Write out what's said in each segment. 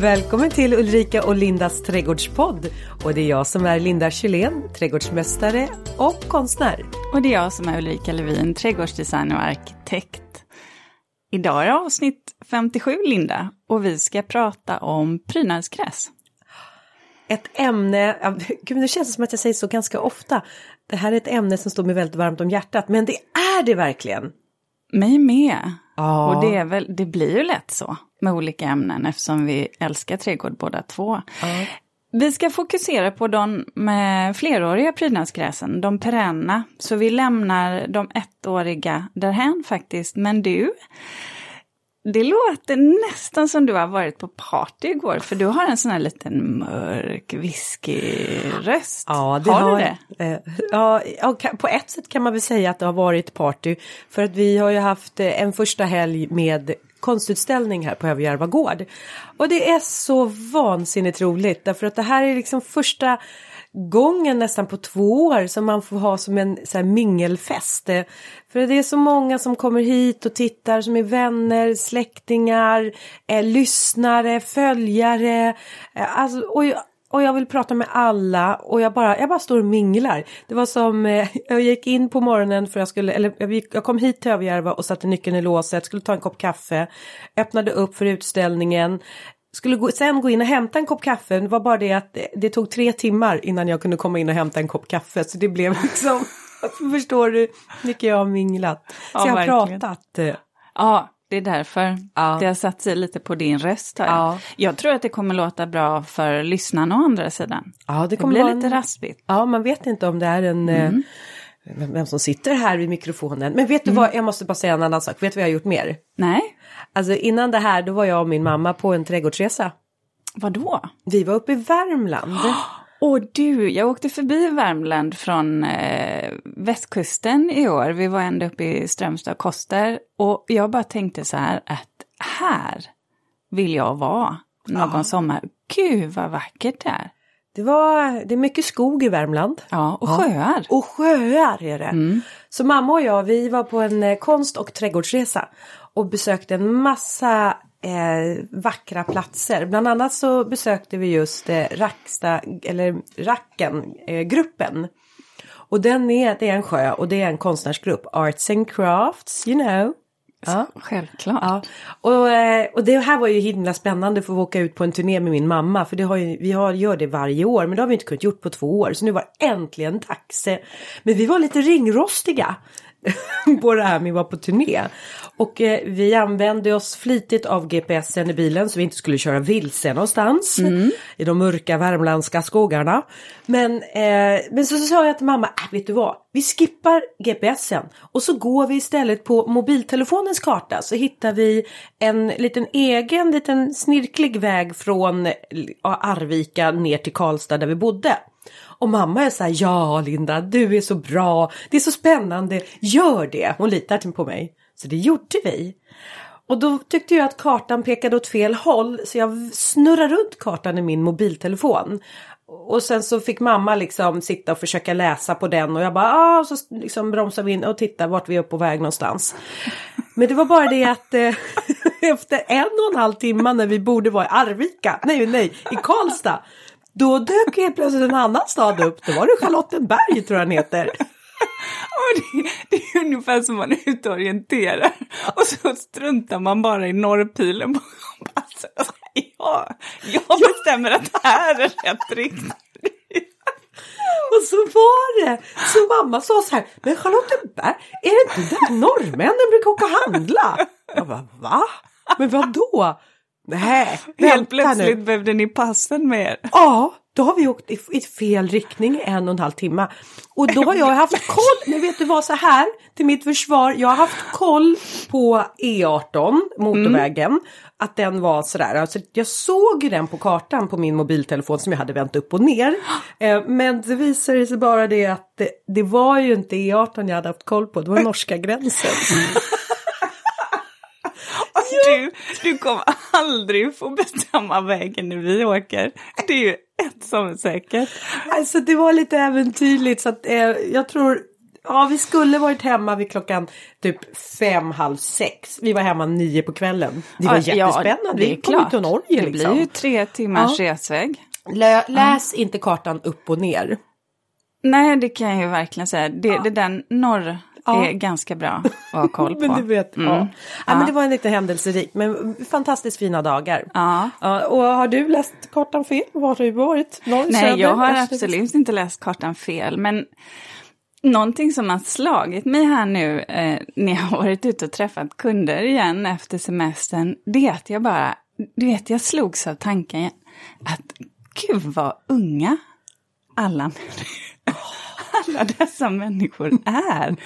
Välkommen till Ulrika och Lindas trädgårdspodd. Och det är jag som är Linda Kylén, trädgårdsmästare och konstnär. Och det är jag som är Ulrika Levin, trädgårdsdesigner och arkitekt. Idag är det avsnitt 57, Linda, och vi ska prata om prydnadsgräs. Ett ämne, gud nu känns det som att jag säger så ganska ofta. Det här är ett ämne som står mig väldigt varmt om hjärtat, men det är det verkligen. Mig med. Ja. Och det, är väl, det blir ju lätt så med olika ämnen eftersom vi älskar trädgård båda två. Ja. Vi ska fokusera på de med fleråriga prydnadsgräsen, de perenna. Så vi lämnar de ettåriga därhän faktiskt. Men du, det låter nästan som du har varit på party igår, för du har en sån här liten mörk whiskyröst. Ja, det har, har du det? Eh, ja, på ett sätt kan man väl säga att det har varit party. För att vi har ju haft eh, en första helg med konstutställning här på Överjärva gård. Och det är så vansinnigt roligt därför att det här är liksom första gången nästan på två år som man får ha som en så här, mingelfest. Eh, för det är så många som kommer hit och tittar som är vänner, släktingar, eh, lyssnare, följare. Eh, alltså, och och jag vill prata med alla och jag bara, jag bara står och minglar. Det var som, eh, jag gick in på morgonen för jag skulle, eller jag, gick, jag kom hit till Överjärva och satte nyckeln i låset, skulle ta en kopp kaffe, öppnade upp för utställningen, skulle gå, sen gå in och hämta en kopp kaffe. Det var bara det att det, det, tog tre timmar innan jag kunde komma in och hämta en kopp kaffe. Så det blev liksom, förstår du, mycket jag har minglat. Så ja, jag har verkligen. pratat. Eh. Ja, det är därför ja. det har satt sig lite på din röst här. Ja. Jag tror att det kommer låta bra för lyssnarna å andra sidan. Ja, det kommer det blir lite en... raspigt. Ja, man vet inte om det är en... Eh, mm. Vem som sitter här vid mikrofonen. Men vet du mm. vad, jag måste bara säga en annan sak. Vet du vad jag har gjort mer? Nej. Alltså innan det här, då var jag och min mamma på en trädgårdsresa. Vadå? Vi var uppe i Värmland. Och du, jag åkte förbi Värmland från eh, västkusten i år. Vi var ända uppe i Strömstad och Koster. Och jag bara tänkte så här att här vill jag vara någon ja. sommar. Gud vad vackert det är. Det, var, det är mycket skog i Värmland. Ja, och sjöar. Och sjöar är det. Mm. Så mamma och jag, vi var på en eh, konst och trädgårdsresa. Och besökte en massa eh, vackra platser. Bland annat så besökte vi just eh, Racksta, eller Racken-gruppen. Eh, och den är, det är en sjö och det är en konstnärsgrupp, Arts and Crafts, you know. Ja. Självklart. Ja. Och, eh, och det här var ju himla spännande för att åka ut på en turné med min mamma. För det har ju, vi har, gör det varje år men det har vi inte kunnat gjort på två år. Så nu var äntligen dags. Men vi var lite ringrostiga. på det här med att vara på turné. Och eh, vi använde oss flitigt av GPSen i bilen så vi inte skulle köra vilse någonstans mm. i de mörka värmländska skogarna. Men, eh, men så, så sa jag till mamma, äh, vet du vad, vi skippar GPSen och så går vi istället på mobiltelefonens karta så hittar vi en liten egen liten snirklig väg från eh, Arvika ner till Karlstad där vi bodde. Och mamma är så här, ja Linda, du är så bra, det är så spännande, gör det. Hon litar på mig. Så det gjorde vi. Och då tyckte jag att kartan pekade åt fel håll så jag snurrade runt kartan i min mobiltelefon. Och sen så fick mamma liksom sitta och försöka läsa på den och jag bara ah, så liksom bromsade vi in och tittade vart vi är på väg någonstans. Men det var bara det att eh, efter en och en halv timme när vi borde vara i Arvika, nej nej, i Karlstad. Då dök helt plötsligt en annan stad upp. Då var det Charlottenberg tror jag den heter. Det, det, är ungefär som man är ute och orienterar och så struntar man bara i norrpilen. Alltså, ja, jag bestämmer att det här är rätt riktning. Och så var det. Så mamma sa så här, men Charlottenberg, är det inte där norrmännen brukar åka och handla? Jag bara, va? Men vad då? Nej, Helt plötsligt nu. behövde ni passen med er. Ja, då har vi åkt i, i fel riktning en och en halv timme. Och då har jag haft koll, men vet du vad så här till mitt försvar, jag har haft koll på E18, motorvägen, mm. att den var sådär, alltså jag såg den på kartan på min mobiltelefon som jag hade vänt upp och ner. Eh, men det visade sig bara det att det, det var ju inte E18 jag hade haft koll på, det var norska gränsen. Du, du kommer aldrig få bestämma vägen när vi åker. Det är ju ett som är säkert. Alltså det var lite äventyrligt så att eh, jag tror Ja, vi skulle varit hemma vid klockan typ fem, halv sex. Vi var hemma nio på kvällen. Det var Ja, jättespännande. Ja, det är klart. till Norge Det liksom. blir ju tre timmars Ja. resväg. Lä, läs inte kartan upp och ner. Nej, det kan jag ju verkligen säga. Det, det där norr Ja. är ganska bra att ha koll på. Men du vet, ja. Mm. ja. men det var en lite händelserik, men fantastiskt fina dagar. Ja. Ja, och har du läst kartan fel? Var har du varit? Norr, Nej, söder, jag har absolut inte läst kartan fel, men någonting som har slagit mig här nu eh, när jag har varit ute och träffat kunder igen efter semestern, det är att jag bara, du vet, jag slogs av tanken att gud vad unga alla, alla dessa människor är.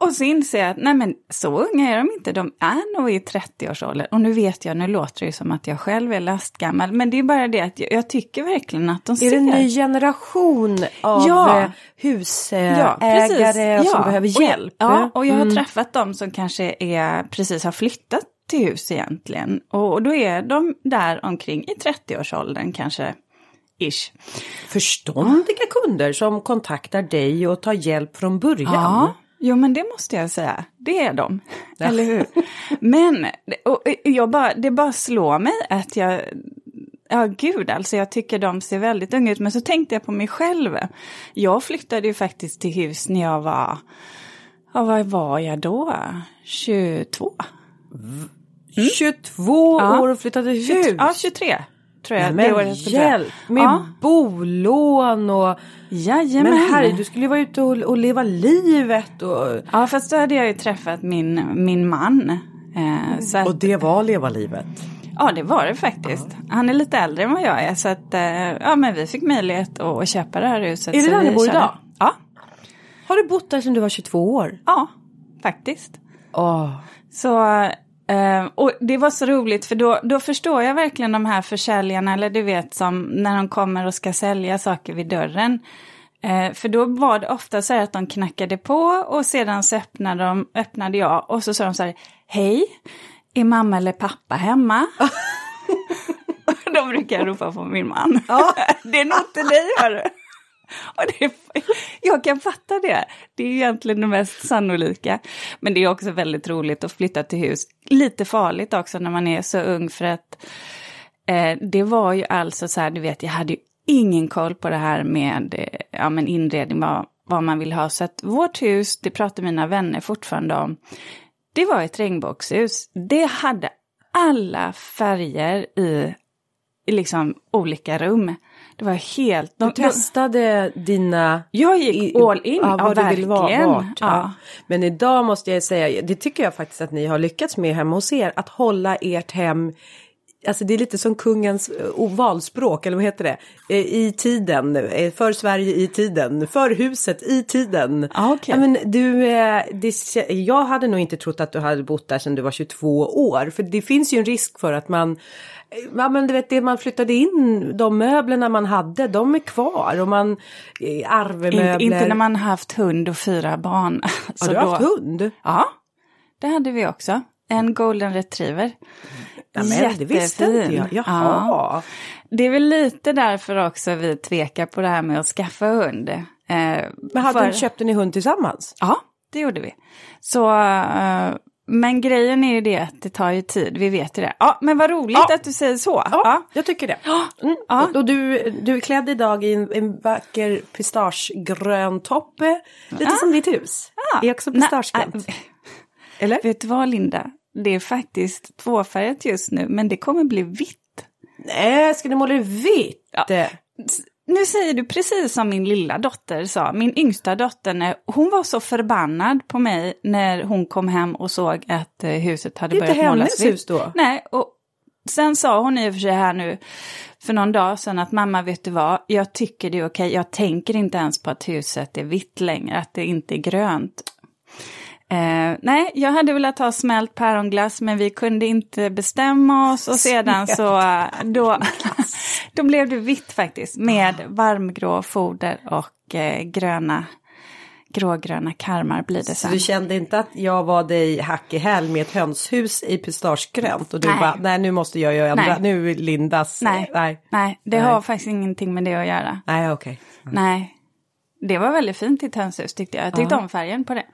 Och så inser jag att nej men så unga är de inte, de är nog i 30-årsåldern. Och nu vet jag, nu låter det ju som att jag själv är lastgammal, men det är bara det att jag, jag tycker verkligen att de Är ser... det en ny generation av Ja. eh, Ja, husägare som Ja. behöver Och jag- hjälp? Ja, och jag har Mm. träffat dem som kanske är, precis har flyttat till hus egentligen. Och, och då är de där omkring i 30-årsåldern kanske, ish. Förståndiga kunder som kontaktar dig och tar hjälp från början. Ja, jo men det måste jag säga. Det är de. Eller hur? Men och jag bara, det bara slår mig att jag... Ja, gud alltså, jag tycker de ser väldigt unga ut. Men så tänkte jag på mig själv. Jag flyttade ju faktiskt till hus när jag var... Ja, vad var jag då? 22? 22 Ja. år och flyttade hus. 23, ja, 23 tror jag. Nej, det men säga. hjälp med Ja. bolån och... Jajamän. Men herre, du skulle ju vara ute och, och leva livet och... Ja, fast då hade jag ju träffat min, min man. Eh, så att, Och det var leva livet. Ja, det var det faktiskt. Han är lite äldre än vad jag är, så att, eh, ja, men vi fick möjlighet att köpa det här huset. Är det där ni bor idag? Ja, Har du bott där sedan du var 22 år? ja, faktiskt. Åh. Så, eh, och det var så roligt för då, då förstår jag verkligen de här försäljarna, eller du vet som när de kommer och ska sälja saker vid dörren. Eh, för då var det ofta så här att de knackade på och sedan så öppnade, de, öppnade jag och så sa de så här, hej, är mamma eller pappa hemma? då brukar jag ropa på min man. det är nog inte dig hörru. Och det jag kan fatta det. Det är egentligen det mest sannolika. Men det är också väldigt roligt att flytta till hus. Lite farligt också när man är så ung för att eh, det var ju alltså så här, du vet, jag hade ju ingen koll på det här med eh, ja, men inredning, vad, vad man vill ha. Så att vårt hus, det pratar mina vänner fortfarande om, det var ett regnbågshus. Det hade alla färger i, i liksom olika rum. Det var helt... Du testade dina... Jag gick all in, ja, vad du vill vara, vart, ja. Ja. Men idag måste jag säga, det tycker jag faktiskt att ni har lyckats med hemma hos er, att hålla ert hem Alltså det är lite som kungens eh, valspråk, eller vad heter det? Eh, I tiden, eh, för Sverige i tiden, för huset i tiden. Ah, ja, men du, det, jag hade nog inte trott att du hade bott där sedan du var 22 år. För det finns ju en risk för att man, ja men du vet det man flyttade in, de möblerna man hade, de är kvar. Och man, eh, arvemöbler. Inte, inte när man haft hund och fyra barn. Har du då- haft hund? Ja, det hade vi också. En golden retriever. Ja, men det visste inte jag. Jaha. Ja. Det är väl lite därför också vi tvekar på det här med att skaffa hund. Eh, Men hade, för- köpte ni hund tillsammans? Ja, det gjorde vi. Så, eh, men grejen är ju det att det tar ju tid, vi vet ju det. Ja, men vad roligt Ja. att du säger så. Ja, Ja. jag tycker det. Mm. Ja. Och, och du, du är klädd idag i en, en vacker pistagegrön topp. Lite som ditt hus. Ja. Är också pistagegrönt. äh, Eller? Vet du vad Linda? Det är faktiskt tvåfärgat just nu, men det kommer bli vitt. Nej, ska ni måla det vitt? Ja. Nu säger du precis som min lilla dotter sa, min yngsta dotter, hon var så förbannad på mig när hon kom hem och såg att eh, huset hade Det är inte börjat målas hennes vitt. hus då? Nej, och sen sa hon i och för sig här nu för någon dag sedan att mamma, vet du vad, jag tycker det är okej, jag tänker inte ens på att huset är vitt längre, att det inte är grönt. Eh, nej, jag hade velat ha smält päronglass men vi kunde inte bestämma oss och sedan så eh, då, då blev det vitt faktiskt med varmgrå foder och eh, gröna, grågröna karmar blir det Så sen. du kände inte att jag var dig hack i häl med ett hönshus i pistagegrönt och du Nej. bara, nej nu måste jag ju ändra, Nej. nu Lindas, Nej, nej, nej, det Nej. har faktiskt ingenting med det att göra. nej okej. Nej. Det var väldigt fint i tönshus tyckte jag. Jag tyckte ja. om färgen på det.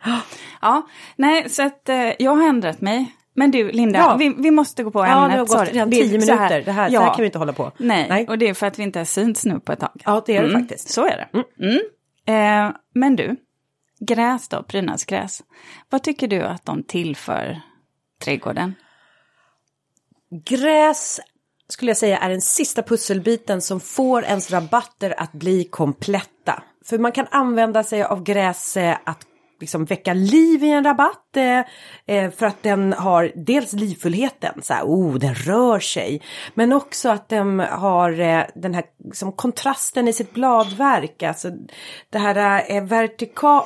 Ja, nej så att eh, jag har ändrat mig. Men du Linda, ja. vi, vi, måste gå på ämnet. Ja, det har gått redan tio minuter. Det här, ja. så här kan vi inte hålla på. Nej. Nej. och det är för att vi inte har synts nu på ett tag. Ja, det är det mm. faktiskt. Så är det. Mm. Mm. Eh, men du, gräs då, prydnadsgräs. Vad tycker du att de tillför trädgården? Gräs skulle jag säga är den sista pusselbiten som får ens rabatter att bli kompletta. För man kan använda sig av gräs att liksom väcka liv i en rabatt. Eh, eh, för att den har dels livfullheten, så här, oh den rör sig. Men också att den har eh, den här liksom, kontrasten i sitt bladverk. Alltså det här är vertikal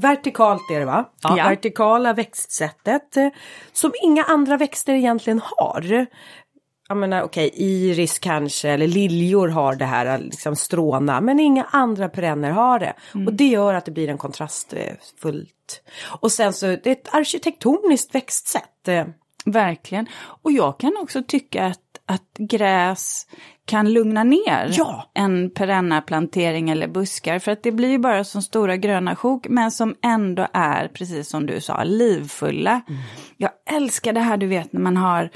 Vertikalt är det va? Ja. Vertikala växtsättet. Som inga andra växter egentligen har jag menar okej, okay, iris kanske eller liljor har det här liksom stråna men inga andra perenner har det. Mm. Och det gör att det blir en kontrastfullt. Och sen så det är ett arkitektoniskt växtsätt. Verkligen. Och jag kan också tycka att, att gräs kan lugna ner ja. en perennaplantering eller buskar. För att det blir bara som stora gröna sjok men som ändå är, precis som du sa, livfulla. Mm. Jag älskar det här du vet när man har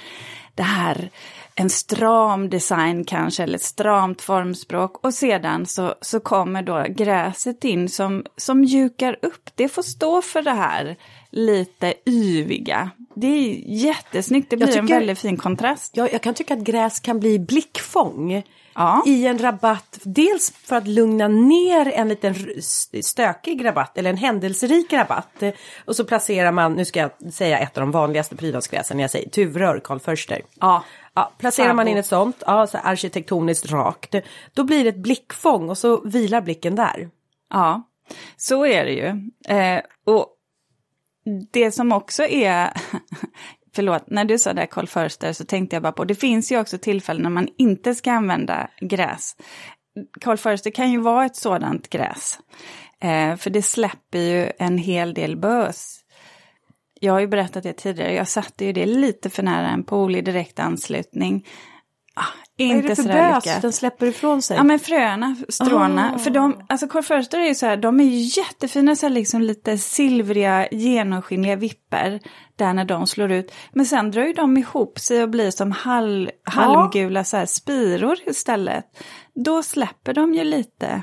det här en stram design kanske, eller ett stramt formspråk. Och sedan så, så kommer då gräset in som, som mjukar upp. Det får stå för det här lite yviga. Det är jättesnyggt, det blir tycker, en väldigt fin kontrast. Ja, jag kan tycka att gräs kan bli blickfång. Ja. I en rabatt, dels för att lugna ner en liten stökig rabatt eller en händelserik rabatt. Och så placerar man, nu ska jag säga ett av de vanligaste prydnadsgräsen, jag säger tuvrör, Karl Förster. Ja. Ja, placerar man in ett sånt, ja, så arkitektoniskt rakt, då blir det ett blickfång och så vilar blicken där. Ja, så är det ju. Eh, och det som också är, förlåt, när du sa det Karl Förster så tänkte jag bara på, det finns ju också tillfällen när man inte ska använda gräs. Karl Förster kan ju vara ett sådant gräs. Eh, för det släpper ju en hel del bös jag har ju berättat det tidigare, jag satte ju det lite för nära en pool i direkt anslutning. Ah, inte Vad är det för bös den släpper ifrån sig? Ja men fröna, stråna. Oh. För de, alltså korvförster är ju så här, de är ju jättefina så här liksom lite silvriga genomskinliga vipper. Där när de slår ut. Men sen drar ju de ihop sig och blir som hal, halmgula så här spiror istället. Då släpper de ju lite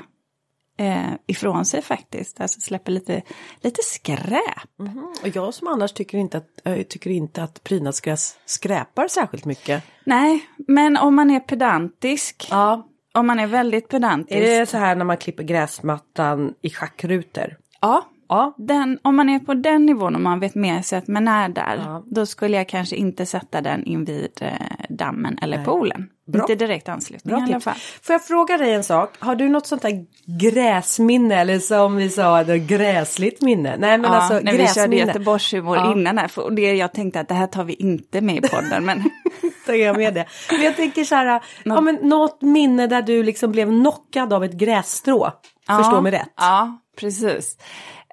eh, ifrån sig faktiskt. Alltså släpper lite, lite skräp. Mm -hmm. Och jag som annars tycker inte att, äh, tycker inte att prydnadsgräs skräpar särskilt mycket. Nej, men om man är pedantisk. Ja. Om man är väldigt pedantisk. Är det så här när man klipper gräsmattan i schackrutor? Ja, Ja. Den, om man är på den nivån och man vet med sig att man är där, ja. då skulle jag kanske inte sätta den invid eh, dammen eller Nej. poolen. Bra. Inte direkt anslutning Bra i alla fall. Får jag fråga dig en sak? Har du något sånt där gräsminne eller som vi sa, gräsligt minne? Nej men ja, alltså när gräsminne. vi körde Göteborgshumor ja. innan här, och det, jag tänkte att det här tar vi inte med i podden. men tar jag med det. Men jag tänker så här, ja, men något minne där du liksom blev knockad av ett grässtrå. Ja, Förstå mig rätt. Ja, precis.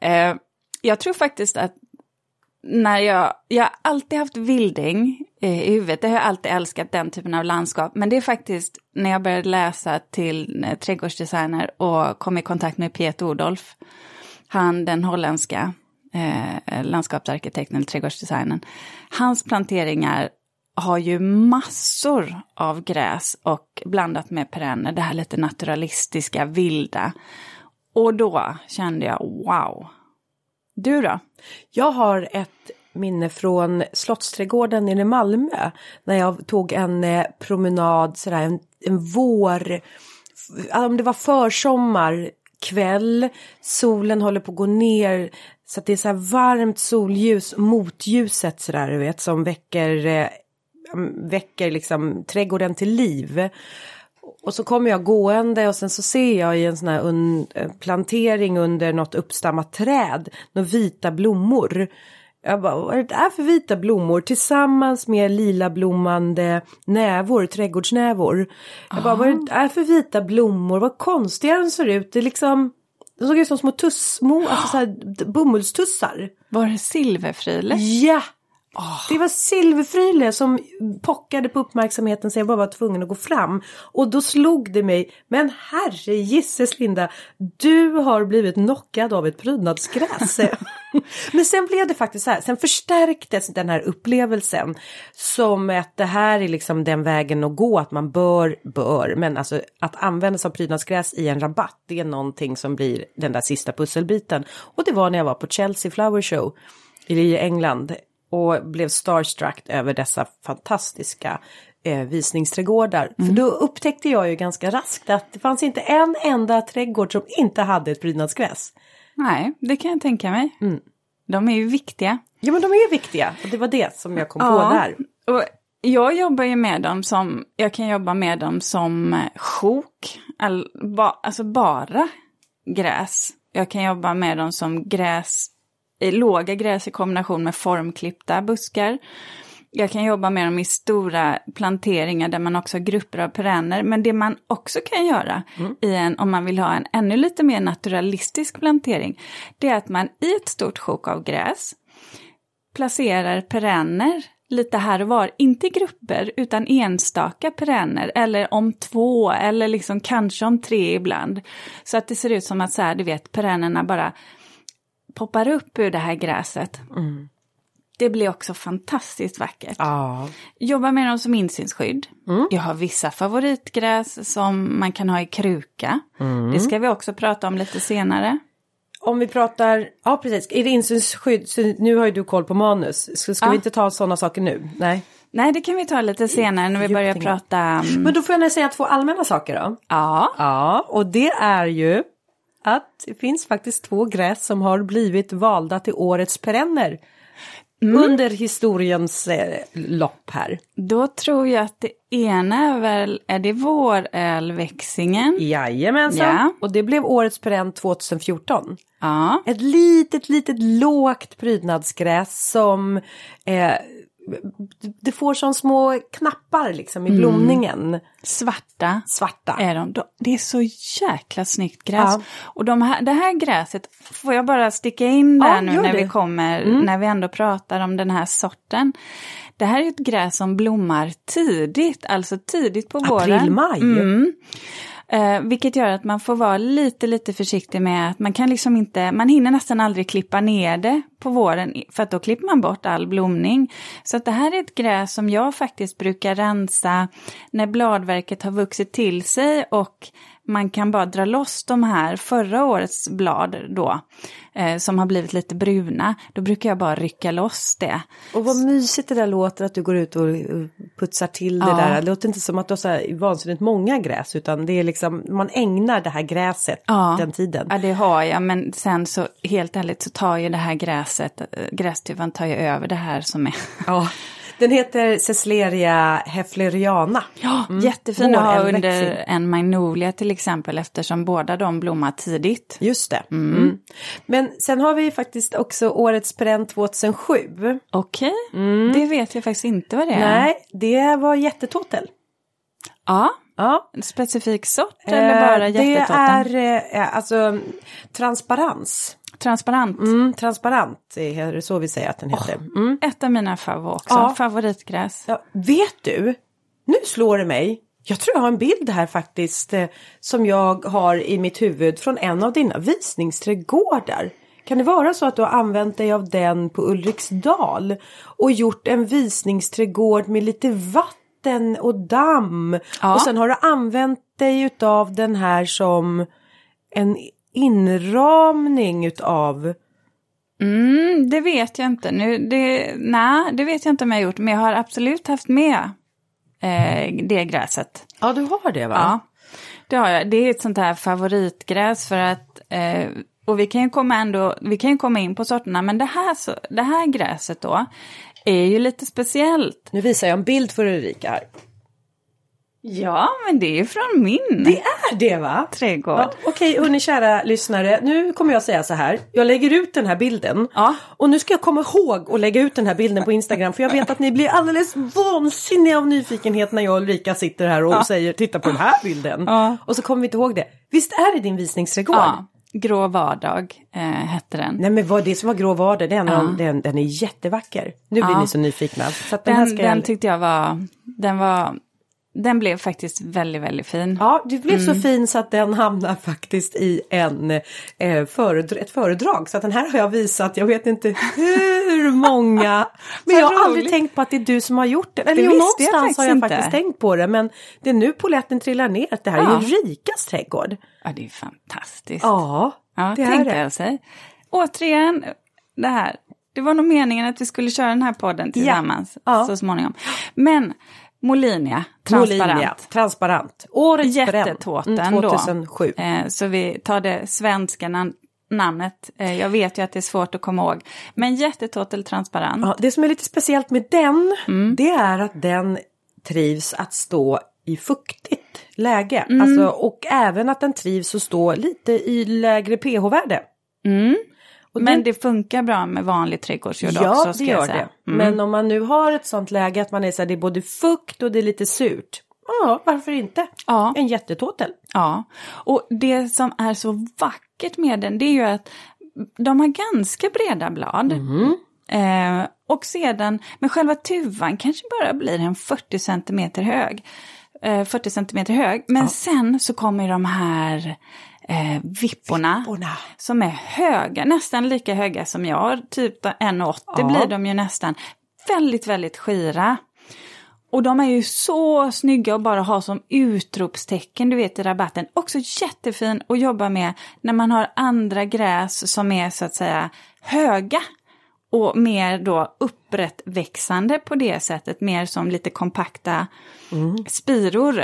Eh, jag tror faktiskt att när jag, jag har alltid haft vilding i huvudet, det har jag alltid älskat den typen av landskap. Men det är faktiskt när jag började läsa till eh, trädgårdsdesigner och kom i kontakt med Piet Odolf, han den holländska eh, landskapsarkitekten, trädgårdsdesignern. Hans planteringar har ju massor av gräs och blandat med perenner, det här lite naturalistiska, vilda. Och då kände jag wow. Du då? Jag har ett från Slottsträdgården i Malmö. När jag tog en eh, promenad, sådär en, en vår, om det var försommar kväll, solen håller på att gå ner så att det är så här varmt solljus mot ljuset sådär du vet som väcker, eh, mm, väcker liksom trädgården till liv. Och så kommer jag gående och sen så ser jag i en sån här un eh, plantering under något uppstammat träd, några vita blommor. Jag bara, vad är det där för vita blommor tillsammans med lila blommande nävor, trädgårdsnävor. Jag bara, vad är det där för vita blommor, vad konstiga de ser ut. Det är liksom, de såg ut som små tuss, små, alltså så här, bomullstussar. Var det silverfrilet? Ja! Det var silverfryle som pockade på uppmärksamheten så jag bara var tvungen att gå fram. Och då slog det mig, men herre gisses Linda, du har blivit knockad av ett prydnadsgräs. men sen blev det faktiskt så här, sen förstärktes den här upplevelsen som att det här är liksom den vägen att gå, att man bör, bör, men alltså att använda sig av prydnadsgräs i en rabatt, det är någonting som blir den där sista pusselbiten. Och det var när jag var på Chelsea Flower Show i England och blev starstruck över dessa fantastiska eh, visningsträdgårdar. Mm. För då upptäckte jag ju ganska raskt att det fanns inte en enda trädgård som inte hade ett prydnadsgräs. Nej, det kan jag tänka mig. Mm. De är ju viktiga. Ja, men de är viktiga. Och det var det som jag kom ja, på där. Och jag jobbar ju med dem som, jag kan jobba med dem som eh, sjok, alltså bara gräs. Jag kan jobba med dem som gräs låga gräs i kombination med formklippta buskar. Jag kan jobba med dem i stora planteringar där man också har grupper av perenner. Men det man också kan göra mm. i en, om man vill ha en ännu lite mer naturalistisk plantering, det är att man i ett stort sjok av gräs placerar perenner lite här och var, inte grupper utan enstaka perenner eller om två eller liksom kanske om tre ibland. Så att det ser ut som att så här, du vet, perennerna bara poppar upp ur det här gräset. Mm. Det blir också fantastiskt vackert. Ja. Jobbar med dem som insynsskydd. Mm. Jag har vissa favoritgräs som man kan ha i kruka. Mm. Det ska vi också prata om lite senare. Om vi pratar, ja precis, är det insynsskydd, så nu har ju du koll på manus. Så ska ja. vi inte ta sådana saker nu? Nej. Nej, det kan vi ta lite senare när vi börjar prata. Um... Men då får jag säga två allmänna saker då. Ja. Ja, och det är ju att det finns faktiskt två gräs som har blivit valda till årets perenner. Mm. Under historiens eh, lopp här. Då tror jag att det ena är väl, är det vårälväxingen? Jajamensan, ja. och det blev årets perenn 2014. Ja. Ett litet, litet lågt prydnadsgräs som eh, det får som små knappar liksom i mm. blomningen. Mm. Svarta, Svarta är de. Det är så jäkla snyggt gräs. Ja. Och de här, det här gräset, får jag bara sticka in där ja, nu när det. vi kommer, mm. när vi ändå pratar om den här sorten. Det här är ett gräs som blommar tidigt, alltså tidigt på våren. April, maj. Mm. Eh, vilket gör att man får vara lite, lite försiktig med att man kan liksom inte, man hinner nästan aldrig klippa ner det på våren för att då klipper man bort all blomning. Så att det här är ett gräs som jag faktiskt brukar rensa när bladverket har vuxit till sig och man kan bara dra loss de här förra årets blad då, eh, som har blivit lite bruna. Då brukar jag bara rycka loss det. Och vad mysigt det där låter att du går ut och putsar till det ja. där. Det låter inte som att du har så här vansinnigt många gräs utan det är liksom, man ägnar det här gräset ja. den tiden. Ja det har jag men sen så helt ärligt så tar ju det här gräset, eh, grästuvan tar ju över det här som är. Ja. Den heter Cecleria hefleriana. Ja, mm. jättefin att ha under en magnolia till exempel eftersom båda de blommar tidigt. Just det. Mm. Mm. Men sen har vi faktiskt också årets perenn 2007. Okej, okay. Mm. det vet jag faktiskt inte vad det är. Nej, det var jättetåtel. Ja, Ja. En specifik sort eller bara jättetotten? Det är eh, alltså transparens. Transparent. Mm, transparent är det så vi säger att den heter. Oh, mm. Ett av mina favor också, ja. favoritgräs. Ja, vet du, nu slår det mig. Jag tror jag har en bild här faktiskt eh, som jag har i mitt huvud från en av dina visningsträdgårdar. Kan det vara så att du har använt dig av den på Ulriksdal och gjort en visningsträdgård med lite vatten och damm ja. och sen har du använt dig utav den här som en inramning utav Mm, det vet jag inte. Nu, det, nej, det vet jag inte om jag har gjort. Men jag har absolut haft med eh, det gräset. Ja, du har det va? Ja, det har jag. Det är ett sånt här favoritgräs för att eh, och vi kan ju komma ändå, vi kan ju komma in på sorterna, men det här, det här gräset då är ju lite speciellt. Nu visar jag en bild för Ulrika här. Ja, men det är från min. Det är det va? Trädgård. Ja, Okej, okay, hörni kära lyssnare. Nu kommer jag säga så här. Jag lägger ut den här bilden. Ja. Och nu ska jag komma ihåg att lägga ut den här bilden på Instagram. För jag vet att ni blir alldeles vansinniga av nyfikenhet när jag och Ulrika sitter här och ja. säger titta på den här bilden. Ja. Och så kommer vi inte ihåg det. Visst är det din visningsträdgård? Ja. Grå vardag eh, hette den. Nej men vad det som var grå vardag, den, Ja. den, den är jättevacker. Nu blir ni så nyfikna. Så den, Den, ska den jag... tyckte jag var, den var, den blev faktiskt väldigt, väldigt fin. Ja, det blev Mm. så fin så att den hamnar faktiskt i en, eh, föredra ett föredrag. Så att den här har jag visat, jag vet inte hur många. Men jag har aldrig tänkt på att det är du som har gjort det. Eller Det jo, visste jag någonstans har jag faktiskt faktiskt inte. tänkt på det. Men det är nu polletten trillar ner att det här är Ja. ju Rikas trädgård. Ja, det är fantastiskt. Ja, Ja, det är det. jag sig. Återigen, det här. Det var nog meningen att vi skulle köra den här podden tillsammans Ja. så småningom. Men Molinia, transparent. Molinia, transparent. Årets Jättetåten. Mm, 2007. då. Eh, så vi tar det svenska nam- namnet. Eh, jag vet ju att det är svårt att komma ihåg. Men jättetåtel transparent. Ja, det som är lite speciellt med den, Mm. det är att den trivs att stå i fuktigt läge. Mm. Alltså, och även att den trivs att stå lite i lägre pH-värde. Och Men den- det funkar bra med vanlig trädgårdsjord Ja, också det ska jag gör säga. det. Mm. Men om man nu har ett sånt läge att man är så här, det är både fukt och det är lite surt. Ja, varför inte? Ja. En jättetåtel. Ja, och det som är så vackert med den det är ju att de har ganska breda blad. Eh, och sedan, men själva tuvan kanske bara blir en 40 centimeter hög. Eh, 40 centimeter hög. Men sen så kommer de här eh, vipporna. Vipporna. Som är höga, nästan lika höga som jag. Typ 1,80 Ja. blir de ju nästan. Väldigt, väldigt skira. Och de är ju så snygga att bara ha som utropstecken, du vet i rabatten. Också jättefin att jobba med när man har andra gräs som är så att säga höga. Och mer då upprättväxande på det sättet, mer som lite kompakta spiror.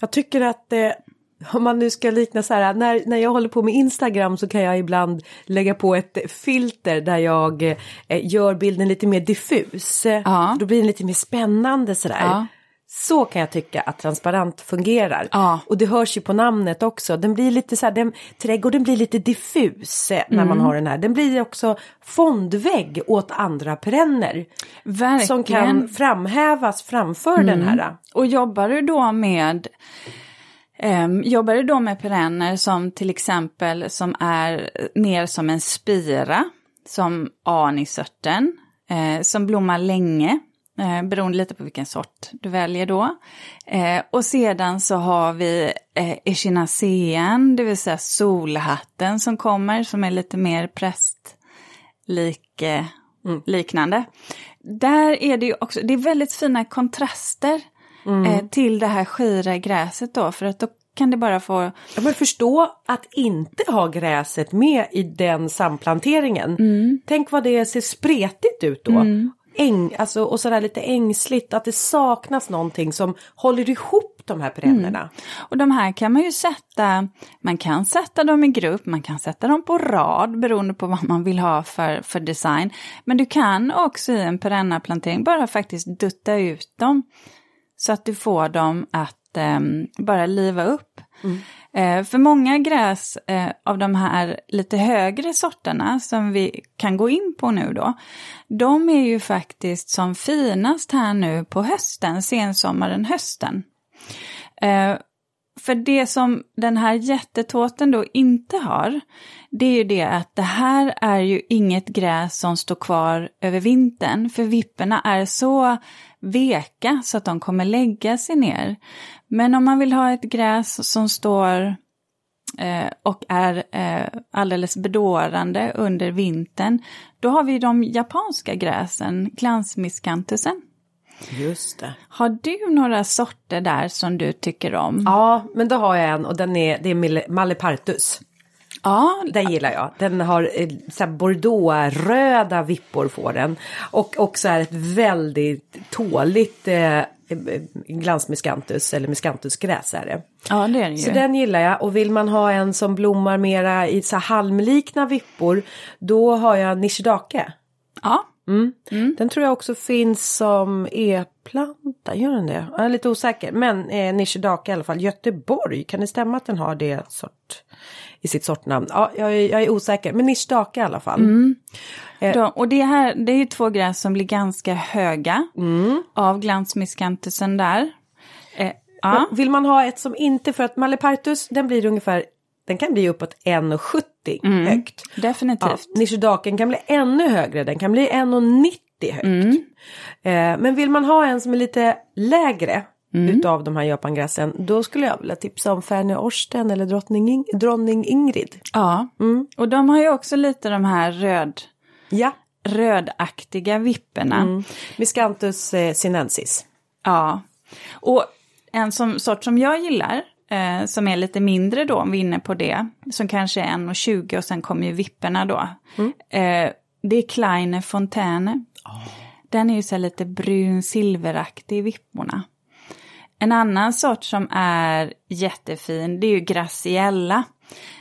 Jag tycker att eh, om man nu ska likna så här, när, när jag håller på med Instagram så kan jag ibland lägga på ett filter där jag eh, gör bilden lite mer diffus. Ja. Då blir den lite mer spännande sådär. Ja. Så kan jag tycka att transparent fungerar. Ja. Och det hörs ju på namnet också. Den blir lite så här, den, trädgården blir lite diffus eh, när Mm. man har den här. Den blir också fondvägg åt andra perenner. Verkligen. Som kan framhävas framför den här. Och jobbar du då med Jobbar du då med perenner som till exempel som är mer som en spira, som anisörten, eh, som blommar länge, eh, beroende lite på vilken sort du väljer då. Eh, och sedan så har vi eh, echinacean, det vill säga solhatten som kommer, som är lite mer prästlik, eh, liknande. Där är det ju också, det är väldigt fina kontraster eh, till det här skira gräset då, för att då kan det bara få, Ja, men förstå att inte ha gräset med i den samplanteringen. Tänk vad det ser spretigt ut då. Äng, alltså, och sådär lite ängsligt, att det saknas någonting som håller ihop de här perennerna. och de här kan man ju sätta, man kan sätta dem i grupp, man kan sätta dem på rad beroende på vad man vill ha för, för design. Men du kan också i en perennaplantering bara faktiskt dutta ut dem så att du får dem att ehm, bara liva upp. Eh, för många gräs eh, av de här lite högre sorterna som vi kan gå in på nu då, de är ju faktiskt som finast här nu på hösten, sensommaren, hösten. För det som den här jättetåten då inte har, det är ju det att det här är ju inget gräs som står kvar över vintern, för vipporna är så veka så att de kommer lägga sig ner. Men om man vill ha ett gräs som står eh, och är eh, alldeles bedårande under vintern, då har vi de japanska gräsen, glansmiskantusen. Just det. Har du några sorter där som du tycker om? Ja, men då har jag en och den är, det är Malepartus. Ja, Den gillar jag. Den har eh, så bordeauxröda vippor får den. Och också är ett väldigt tåligt eh, glansmiscanthus eller miscanthusgräs är det. ja det är det ju. Så den gillar jag och vill man ha en som blommar mera i så halmlikna vippor då har jag Nishidake. Ja, Den tror jag också finns som e-planta, gör den det? Jag är lite osäker men eh, Nishidake i alla fall. Göteborg, kan det stämma att den har det sort i sitt sortnamn? Ja, jag är, jag är osäker men Nishidake i alla fall. då, och det här det är ju två gräs som blir ganska höga av glansmiscantusen där. Eh, ja. Vill man ha ett som inte, för att Malepartus den blir ungefär den kan bli uppåt 1,70 högt. Ja, Definitivt. Nishidaken kan bli ännu högre, den kan bli 1,90 högt. Eh, men vill man ha en som är lite lägre utav de här japangräsen, då skulle jag vilja tipsa om Färne Orsten eller drottning, Ing- dronning Ingrid. Ja, och de har ju också lite de här röd, Ja, rödaktiga vipporna. mm. Miscanthus eh, sinensis. Ja, och en som, sort som jag gillar, eh, som är lite mindre då, om vi är inne på det, som kanske är 1,20 och sen kommer ju vipporna då. Eh, det är Kleine Fontaine. Den är ju så lite brun silveraktig i vipporna. En annan sort som är jättefin, det är ju Graciella.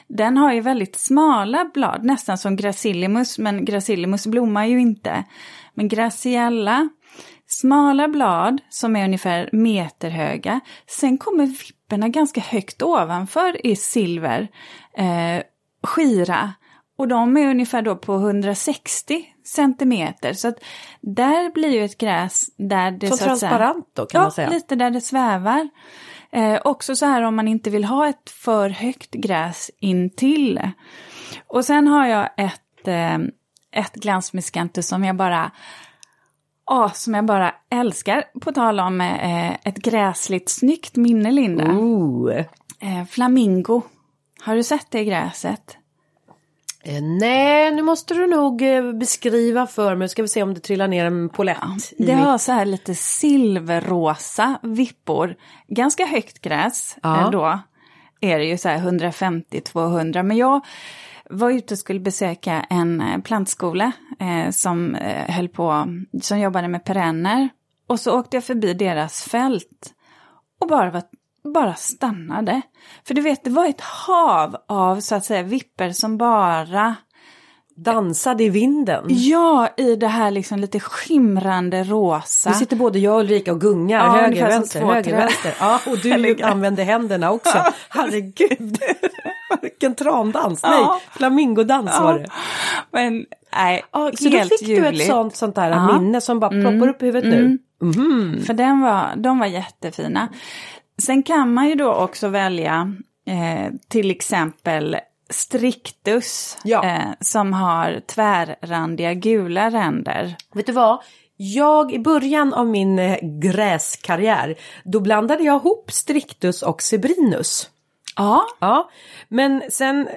Den har ju väldigt smala blad, nästan som Gracillimus, men Gracillimus blommar ju inte. Men Graciella, smala blad som är ungefär meterhöga. Sen kommer vipporna ganska högt ovanför i silver, eh, skira. Och de är ungefär då på 160 centimeter. Så att där blir ju ett gräs där det så att säga- transparent då kan ja, man säga. lite där det svävar. Eh, också så här om man inte vill ha ett för högt gräs intill. Och sen har jag ett, eh, ett glansmiskantus som jag bara Ja, som jag bara älskar. På tal om eh, ett gräsligt snyggt minne, Linda. Eh, flamingo. Har du sett det gräset? Eh, nej, nu måste du nog eh, beskriva för mig. Ska vi se om det trillar ner en polett. i Det mitt- har så här lite silverrosa vippor. Ganska högt gräs Ja. eh, då. Är det ju så här 150-200. Men jag var ute och skulle besöka en eh, plantskola eh, som eh, höll på, som jobbade med perenner. Och så åkte jag förbi deras fält. Och bara, var, bara stannade. För du vet, det var ett hav av så att säga vipper som bara Dansade i vinden. Ja, i det här liksom lite skimrande rosa. Nu sitter både jag och Ulrika och gungar. Ja, höger, vänster, höger, vänster. Ja, och du använder händerna också. Herregud. Vilken tramdans. Nej, Ja. flamingodans var det. Men nej, Ja, så helt då fick du ett ljuvligt. sånt, sånt där Ja. Mm. minne som bara ploppar upp i huvudet nu. Mhm. För den var, de var jättefina. Sen kan man ju då också välja eh, till exempel Strictus Ja. eh, som har tvärrandiga gula ränder. Vet du vad? Jag i början av min eh, gräskarriär, då blandade jag ihop Strictus och Sebrinus. Ja, Ja, men sen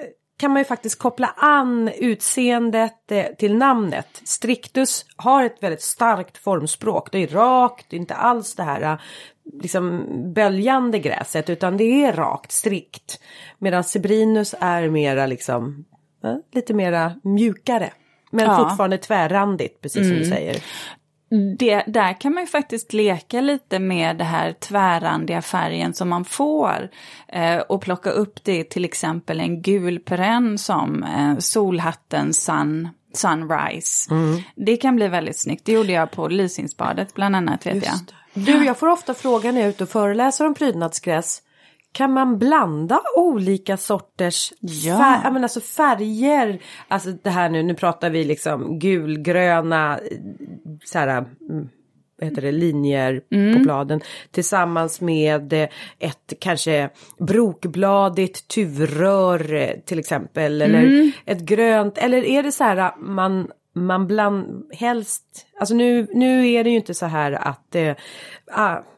kan man ju faktiskt koppla an utseendet eh, till namnet. Strictus har ett väldigt starkt formspråk. Det är rakt, det är inte alls det här eh, liksom böljande gräset utan det är rakt, strikt. Medan Sebrinus är mera liksom eh, lite mera mjukare. Men Ja. fortfarande tvärrandigt, precis som du säger. Det, där kan man ju faktiskt leka lite med det här tvärrandiga färgen som man får. Eh, och plocka upp det till exempel en gul perenn som eh, solhatten sun, Sunrise. Det kan bli väldigt snyggt. Det gjorde jag på Lysingsbadet bland annat vet jag. Du, jag får ofta frågan när jag är ute och föreläser om prydnadsgräs. Kan man blanda olika sorters Ja. fär, men alltså färger? Alltså det här nu, nu pratar vi liksom gulgröna, eh, så här, mm, vad heter det, linjer Mm. på bladen. Tillsammans med eh, ett kanske brokbladigt tuvrör eh, till exempel. Eller Mm. ett grönt, eller är det så här att man man bland helst, alltså nu, nu är det ju inte så här att, eh,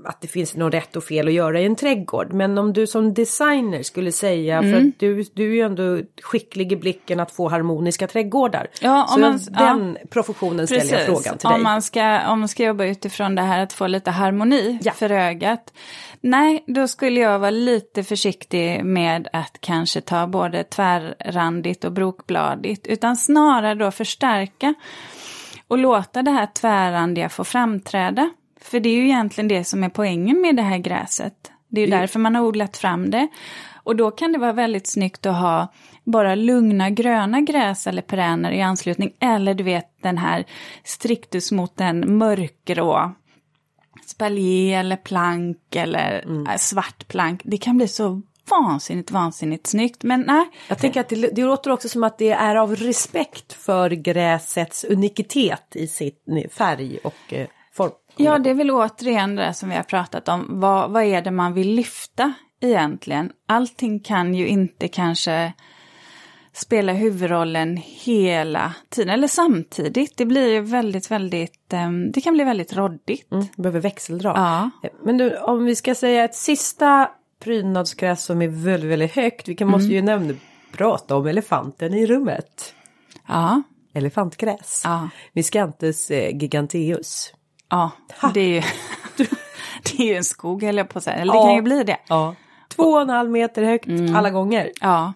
att det finns något rätt och fel att göra i en trädgård. Men om du som designer skulle säga, Mm. för att du, du är ju ändå skicklig i blicken att få harmoniska trädgårdar. Ja, så man- den professionen ställer jag frågan till dig. om man, ska, om man ska jobba utifrån det här att få lite harmoni Ja. för ögat. Nej, då skulle jag vara lite försiktig med att kanske ta både tvärrandigt och brokbladigt. Utan snarare då förstärka och låta det här tvärrandiga få framträda. För det är ju egentligen det som är poängen med det här gräset. Det är ju därför man har odlat fram det. Och då kan det vara väldigt snyggt att ha bara lugna gröna gräs eller perenner i anslutning. Eller du vet den här strictus mot en mörkgrå spalier eller plank eller äh, svart plank. Det kan bli så vansinnigt, vansinnigt snyggt. Men nej, Jag tänker att det, det låter också som att det är av respekt för gräsets unikitet i sitt färg och eh, form. Ja, det är väl återigen det som vi har pratat om. Vad, vad är det man vill lyfta egentligen. Allting kan ju inte kanske spela huvudrollen hela tiden, eller samtidigt. Det blir ju väldigt, väldigt, um, det kan bli väldigt roddigt. Mm, behöver växeldra. Ja. Men du, om vi ska säga ett sista prydnadsgräs som är väldigt, väldigt högt. Vi kan, måste ju nämna, prata om elefanten i rummet. Ja, Elefantgräs. ja, Miscanthus giganteus. ja. Det är ju... det är ju en skog höll jag på att säga, eller det Ja. kan ju bli det. Ja. Två och en halv meter högt alla gånger. Ja,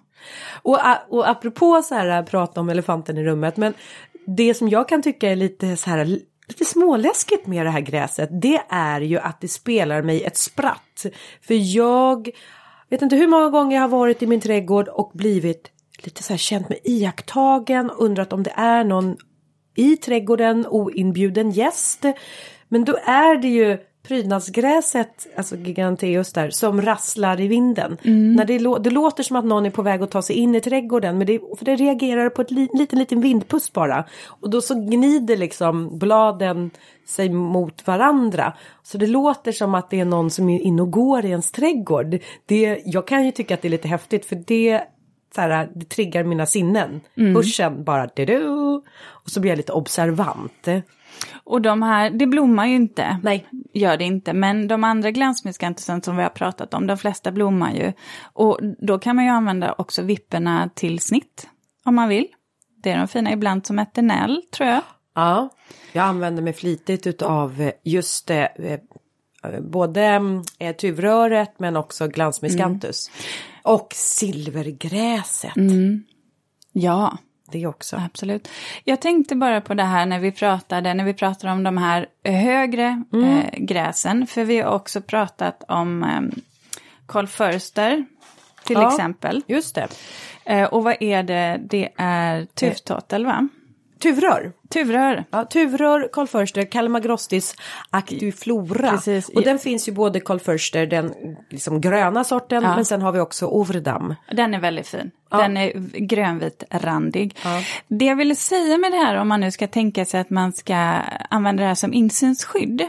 och, och apropå så här äh, prata om elefanten i rummet. Men det som jag kan tycka är lite så här lite småläskigt med det här gräset. Det är ju att det spelar mig ett spratt. För jag vet inte hur många gånger jag har varit i min trädgård och blivit lite så här känt mig iakttagen. Undrat om det är någon i trädgården, oinbjuden gäst. Men då är det ju prydnadsgräset, alltså giganteus där, som rasslar i vinden. När det, lå- det låter som att någon är på väg att ta sig in i trädgården men det, för det reagerar på ett li, liten, liten vindpust bara. Och då så gnider liksom bladen sig mot varandra. Så det låter som att det är någon som är inne och går i ens trädgård. Det, jag kan ju tycka att det är lite häftigt för det så här, det triggar mina sinnen. Hörseln bara du Och så blir jag lite observant. Och de här, det blommar ju inte. Nej. Gör det inte, men de andra glansmiskantusen som vi har pratat om, de flesta blommar ju. Och då kan man ju använda också vipporna till snitt, om man vill. Det är de fina, ibland som eternell, tror jag. Ja, jag använder mig flitigt utav eh, just det. Eh, både eh, tuvröret men också glansmiscanthus. Och silvergräset. Ja, Det också. absolut. Jag tänkte bara på det här när vi pratade, när vi pratade om de här högre eh, gräsen, för vi har också pratat om eh, Carl Förster, till Ja. exempel. Just det. Eh, och vad är det? Det är tuvtottel, va? Tuvrör. Tuvrör. Ja, tuvrör, Carl Förster, Calamagrostis actiflora. Precis. Och den finns ju både Carl Förster, den liksom gröna sorten, Ja. men sen har vi också Overdam. Den är väldigt fin. Den är grönvit randig. Det jag ville säga med det här, om man nu ska tänka sig att man ska använda det här som insynsskydd.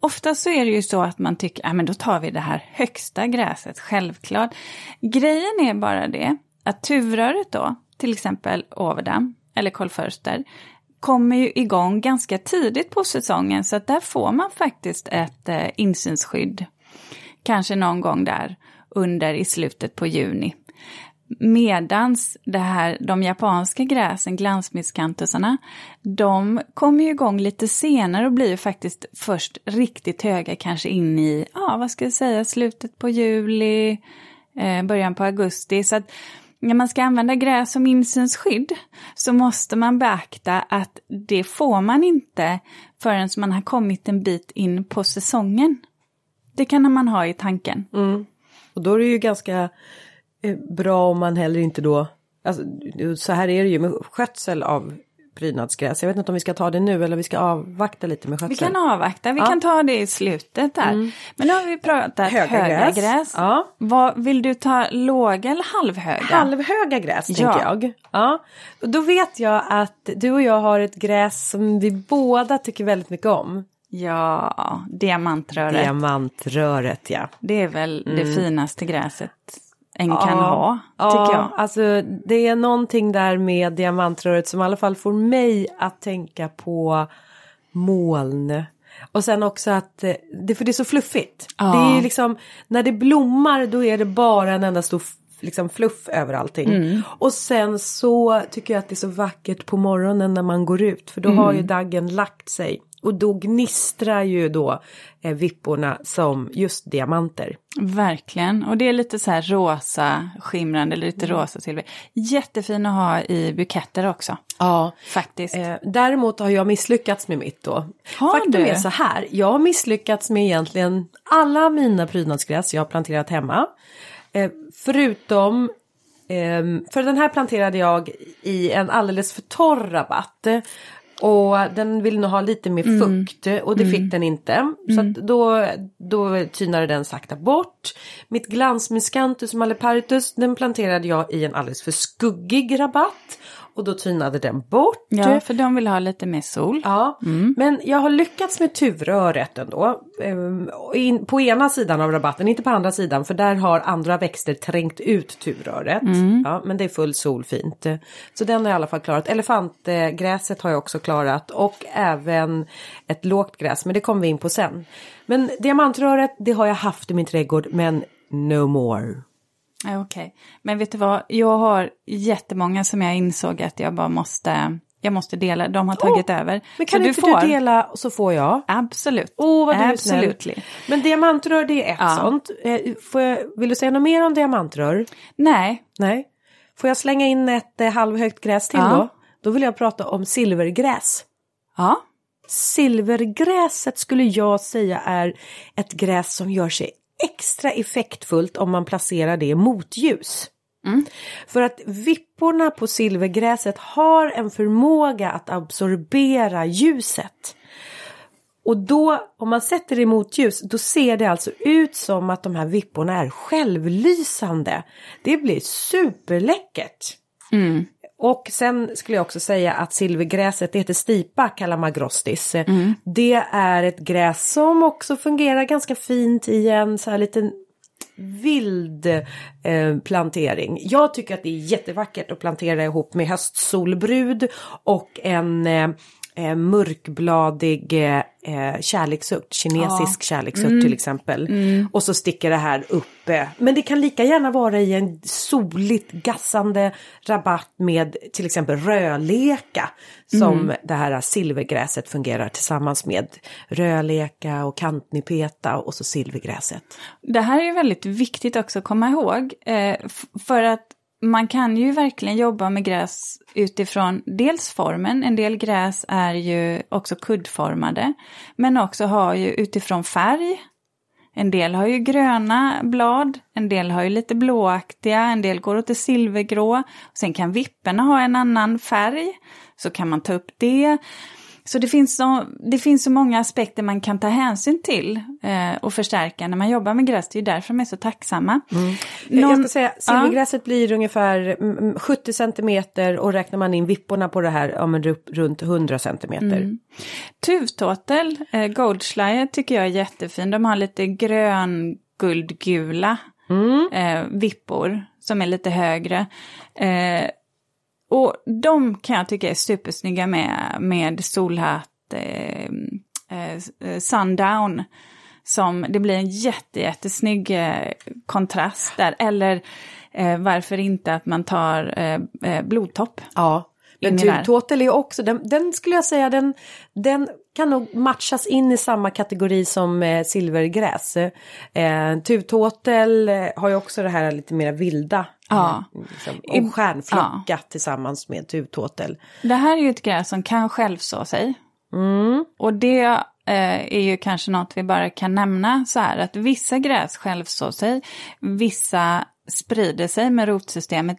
Ofta så är det ju så att man tycker, ja men då tar vi det här högsta gräset, självklart. Grejen är bara det, att tuvröret då, till exempel Overdam eller kolförster, kommer ju igång ganska tidigt på säsongen så att där får man faktiskt ett eh, insynsskydd. Kanske någon gång där under i slutet på juni. Medans det här, de japanska gräsen, glansmisskantusarna, de kommer ju igång lite senare och blir ju faktiskt först riktigt höga, kanske in i, ja vad ska jag säga, slutet på juli, eh, början på augusti. Så att när man ska använda gräs som insynsskydd så måste man beakta att det får man inte förrän man har kommit en bit in på säsongen. Det kan man ha i tanken. Mm. Och då är det ju ganska eh, bra om man heller inte då, alltså, så här är det ju med skötsel av prydnadsgräs. Jag vet inte om vi ska ta det nu eller vi ska avvakta lite med Vi skötsel. kan avvakta, vi Ja. kan ta det i slutet där. Men nu har vi pratat Höga höga, gräs. gräs. Ja. Vad, vill du ta låga eller halvhöga? Halvhöga gräs Ja. tänker jag. Ja. Och då vet jag att du och jag har ett gräs som vi båda tycker väldigt mycket om. Ja, diamantröret. Diamantröret ja. Det är väl det finaste gräset en kan ha, tycker jag. Alltså det är någonting där med diamantröret som i alla fall får mig att tänka på moln. Och sen också att eh, det, för det är så fluffigt. Ja. Det är liksom, när det blommar då är det bara en enda stor liksom fluff över allting. Mm. Och sen så tycker jag att det är så vackert på morgonen när man går ut. För då har Mm. ju daggen lagt sig. Och då gnistrar ju då eh, vipporna som just diamanter. Verkligen, och det är lite så här rosa skimrande, eller lite rosa silver. Jättefin att ha i buketter också, Ja. faktiskt. Eh, däremot har jag misslyckats med mitt då. Har Faktum du? är så här, jag har misslyckats med egentligen alla mina prydnadsgräs jag har planterat hemma. Eh, förutom, ehm, för den här planterade jag i en alldeles för torr rabatt. Och den vill nog ha lite mer fukt och det fick den inte. Så att då, då tynade den sakta bort. Mitt glansmiscanthus malepartus den planterade jag i en alldeles för skuggig rabatt. Och då tynade den bort. Ja, för de vill ha lite mer sol. Ja, mm. men jag har lyckats med tuvröret ändå. Ehm, på ena sidan av rabatten, inte på andra sidan för där har andra växter trängt ut tuvröret. Mm. Ja, men det är full sol fint. Så den har jag i alla fall klarat. Elefantgräset har jag också klarat och även ett lågt gräs, men det kommer vi in på sen. Men diamantröret, det har jag haft i min trädgård, men no more. Okej, okay. men vet du vad, jag har jättemånga som jag insåg att jag bara måste jag måste dela, de har tagit oh, över. Men kan så inte du, får... du dela och så får jag? Absolut. Åh oh, vad du Absolut. Men diamantrör det är ett ja. sånt. Eh, jag, vill du säga något mer om diamantrör? Nej. Nej. Får jag slänga in ett eh, halvhögt gräs till ja. då? Då vill jag prata om silvergräs. Ja. Silvergräset skulle jag säga är ett gräs som gör sig extra effektfullt om man placerar det i motljus. Mm. För att vipporna på silvergräset har en förmåga att absorbera ljuset. Och då, om man sätter det i motljus, då ser det alltså ut som att de här vipporna är självlysande. Det blir superläckert. Mm. Och sen skulle jag också säga att silvergräset, det heter stipa kalamagrostis. Mm. Det är ett gräs som också fungerar ganska fint i en så här liten vild eh, plantering. Jag tycker att det är jättevackert att plantera ihop med höstsolbrud och en eh, eh, mörkbladig eh, eh kärleksört, kinesisk ja. kärleksört mm. till exempel. Mm. Och så sticker det här uppe. Men det kan lika gärna vara i en soligt gassande rabatt med till exempel rödleka. Som mm. det här silvergräset fungerar tillsammans med. Rödleka och kantnipeta och så silvergräset. Det här är väldigt viktigt också att komma ihåg. Eh, för att man kan ju verkligen jobba med gräs utifrån dels formen, en del gräs är ju också kuddformade, men också har ju utifrån färg. En del har ju gröna blad, en del har ju lite blåaktiga, en del går åt det silvergrå. Sen kan vipporna ha en annan färg, så kan man ta upp det. Så det finns så, det finns så många aspekter man kan ta hänsyn till eh, och förstärka när man jobbar med gräs. Det är därför de är så tacksamma. Mm. Någon, jag ska säga, silvergräset ja. blir ungefär 70 centimeter och räknar man in vipporna på det här, ja men runt 100 centimeter. Mm. Tuvtåtel, eh, Goldschleier tycker jag är jättefin. De har lite grön guldgula mm. eh, vippor som är lite högre. Eh, och de kan jag tycka är supersnygga med, med solhatt, eh, eh, eh, sundown. Som, det blir en jätte, jättesnygg eh, kontrast där. Eller eh, varför inte att man tar eh, eh blodtopp. Ja, men tuvtåtel är också, den, den, skulle jag säga, den, den kan nog matchas in i samma kategori som eh, silvergräs. Eh, tuvtåtel eh, har ju också det här lite mer vilda. Ja. Eh, liksom, och stjärnflockat ja. tillsammans med tuvtåtel. Det här är ju ett gräs som kan självså sig. Mm. Och det eh, är ju kanske något vi bara kan nämna så här att vissa gräs självsår sig, vissa sprider sig med rotsystemet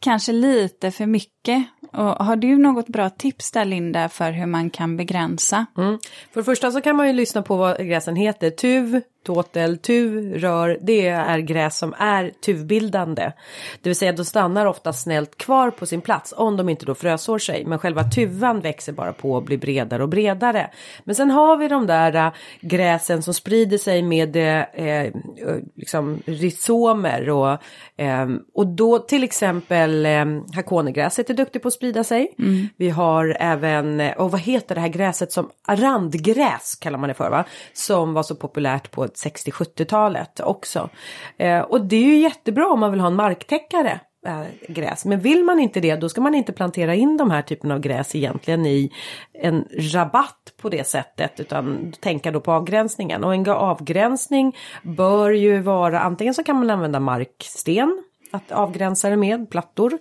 kanske lite för mycket. Och har du något bra tips där Linda för hur man kan begränsa? Mm. För det första så kan man ju lyssna på vad gräsen heter. TUV, tåtel, tuv, rör, det är gräs som är tuvbildande. Det vill säga de stannar ofta snällt kvar på sin plats om de inte då frösår sig. Men själva tuvan växer bara på och blir bredare och bredare. Men sen har vi de där äh, gräsen som sprider sig med äh liksom rhizomer och, äh, och då till exempel äh, hakonegräset är duktigt på att sprida sig. Mm. Vi har även, och vad heter det här gräset som randgräs kallar man det för va? Som var så populärt på 60-70-talet också. Eh, och det är ju jättebra om man vill ha en marktäckare eh, gräs. Men vill man inte det då ska man inte plantera in de här typen av gräs egentligen i en rabatt på det sättet utan tänka då på avgränsningen. Och en avgränsning bör ju vara antingen så kan man använda marksten att avgränsa det med, plattor.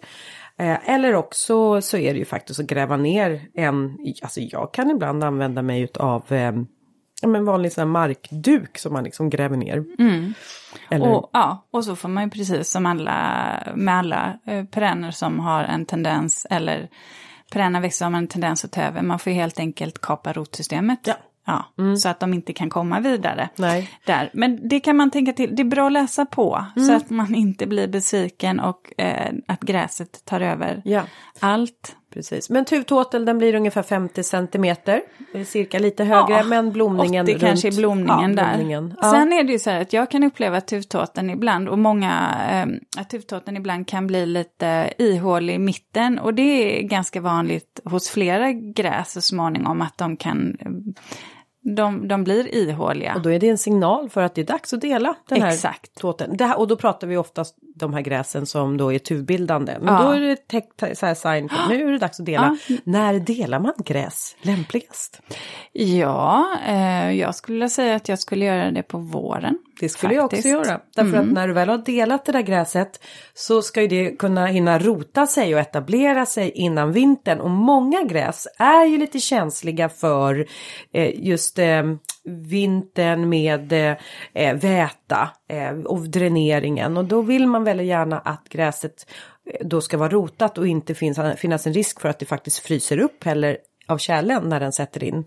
Eh, eller också så är det ju faktiskt att gräva ner en, alltså jag kan ibland använda mig av som en vanlig sån markduk som man liksom gräver ner. Mm. Eller... Och, ja, och så får man ju precis som alla, med alla eh, perenner som har en tendens, eller perenner växter som har en tendens att ta över, man får ju helt enkelt kapa rotsystemet. Ja. Ja, Så att de inte kan komma vidare. Nej. Där. Men det kan man tänka till, det är bra att läsa på så att man inte blir besviken och eh, att gräset tar över Ja. allt. Precis. Men tuvtåtel den blir ungefär 50 centimeter. Cirka lite högre men blomningen 80 runt. kanske är blomningen ja, där. blomningen. Ja. Sen är det ju så här att jag kan uppleva tuvtåten ibland och många, eh, att tuvtåten ibland kan bli lite ihålig i mitten och det är ganska vanligt hos flera gräs så småningom att de kan, de, de blir ihåliga. Och då är det en signal för att det är dags att dela den här Exakt. tåten. Det här, och då pratar vi oftast de här gräsen som då är tuvbildande. Men Ja. då är det ett så här sign på nu är det dags att dela. När delar man gräs lämpligast? Ja, eh, jag skulle säga att jag skulle göra det på våren. Det skulle jag också faktiskt. göra. Därför att när du väl har delat det där gräset så ska ju det kunna hinna rota sig och etablera sig innan vintern. Och många gräs är ju lite känsliga för eh, just eh, vintern med eh, väta eh, och dräneringen. Och då vill man väldigt gärna att gräset eh, då ska vara rotat och inte finns, finnas en risk för att det faktiskt fryser upp heller av kärlen när den sätter in.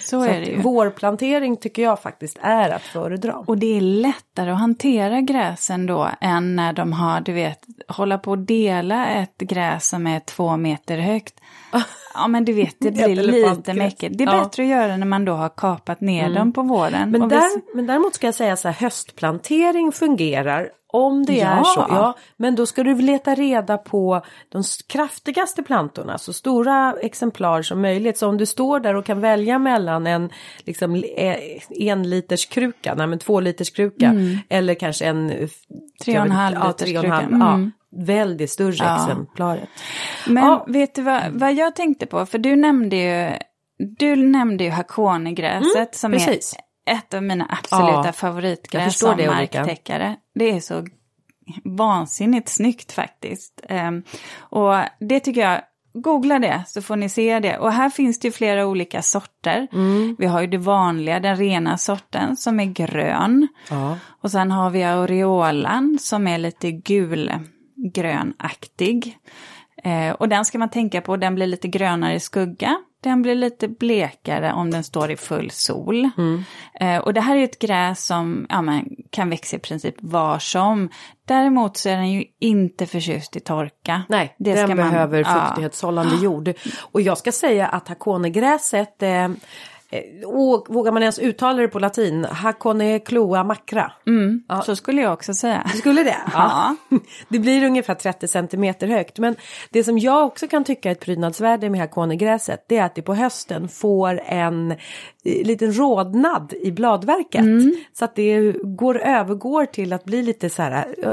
Så, Så är det ju. vårplantering tycker jag faktiskt är att föredra. Och det är lättare att hantera gräsen då än när de har, du vet, hålla på att dela ett gräs som är två meter högt. Ja men du vet, det blir lite mäckigt. Det är Ja. Mm. bättre att göra när man då har kapat ner dem på våren. Men, Och vi- där, men däremot ska jag säga så här, höstplantering fungerar om det är Ja. så. Ja, men då ska du leta reda på de kraftigaste plantorna, så stora exemplar som möjligt. Så om du står där och kan välja mellan en liksom, eh, en liters kruka, nej men två liters kruka eller kanske en eh, Mm. Tre och en halv ja, tre och en halv, kruka. Mm. ja, väldigt större Ja. exemplaret. Men Ja. vet du vad, vad jag tänkte på? För du nämnde ju, du nämnde ju hakonegräset som precis. är ett av mina absoluta Ja, favoritgräs som det, marktäckare. Det är så vansinnigt snyggt faktiskt. Ehm, och det tycker jag, googla det så får ni se det. Och här finns det ju flera olika sorter. Mm. Vi har ju det vanliga, den rena sorten som är grön. Ja. Och sen har vi aureolan som är lite gulgrönaktig. Eh, och den ska man tänka på, den blir lite grönare i skugga. Den blir lite blekare om den står i full sol. Eh, och det här är ett gräs som ja, men, kan växa i princip var som. Däremot så är den ju inte förtjust i torka. Nej, Det den ska man- behöver ja. fuktighetshållande jord. Och jag ska säga att hakonegräset, eh, och vågar man ens uttala det på latin, hakone cloa macra. Så skulle jag också säga. Du skulle det? Ja. Det blir ungefär 30 centimeter högt. Men det som jag också kan tycka är ett prydnadsvärde med hakonegräset det är att det på hösten får en eh, liten rodnad i bladverket. Mm. Så att det går, övergår till att bli lite så här eh,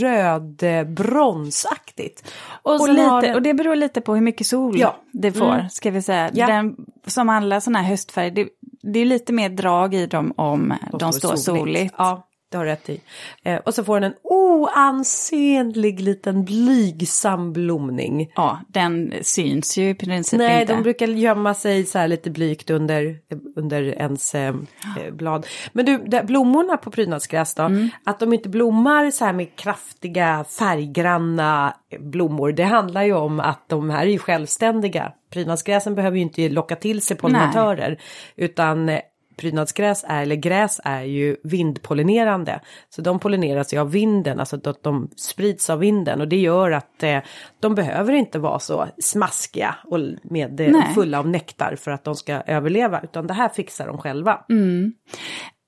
röd eh, bronsaktigt. Och, har lite, den- och det beror lite på hur mycket sol Ja. det får, Mm. ska vi säga. Ja. Den, som alla sådana här höstfärger, det, det är lite mer drag i dem om de, står soligt. Ja, det har rätt i. Eh, och så får den en oansenlig liten blygsam blomning. Ja, den syns ju i princip Nej, inte. de brukar gömma sig så här lite blygt under, under ens eh, eh, blad. Men du, där, blommorna på prydnadsgräs då, Mm. att de inte blommar så här med kraftiga färggranna blommor, det handlar ju om att de här är ju självständiga. Prydnadsgräsen behöver ju inte locka till sig pollinatörer, utan eh, prydnadsgräs är, eller gräs är ju vindpollinerande. Så de pollineras ju av vinden, alltså att de sprids av vinden och det gör att eh, de behöver inte vara så smaskiga och med eh, fulla av nektar för att de ska överleva, utan det här fixar de själva.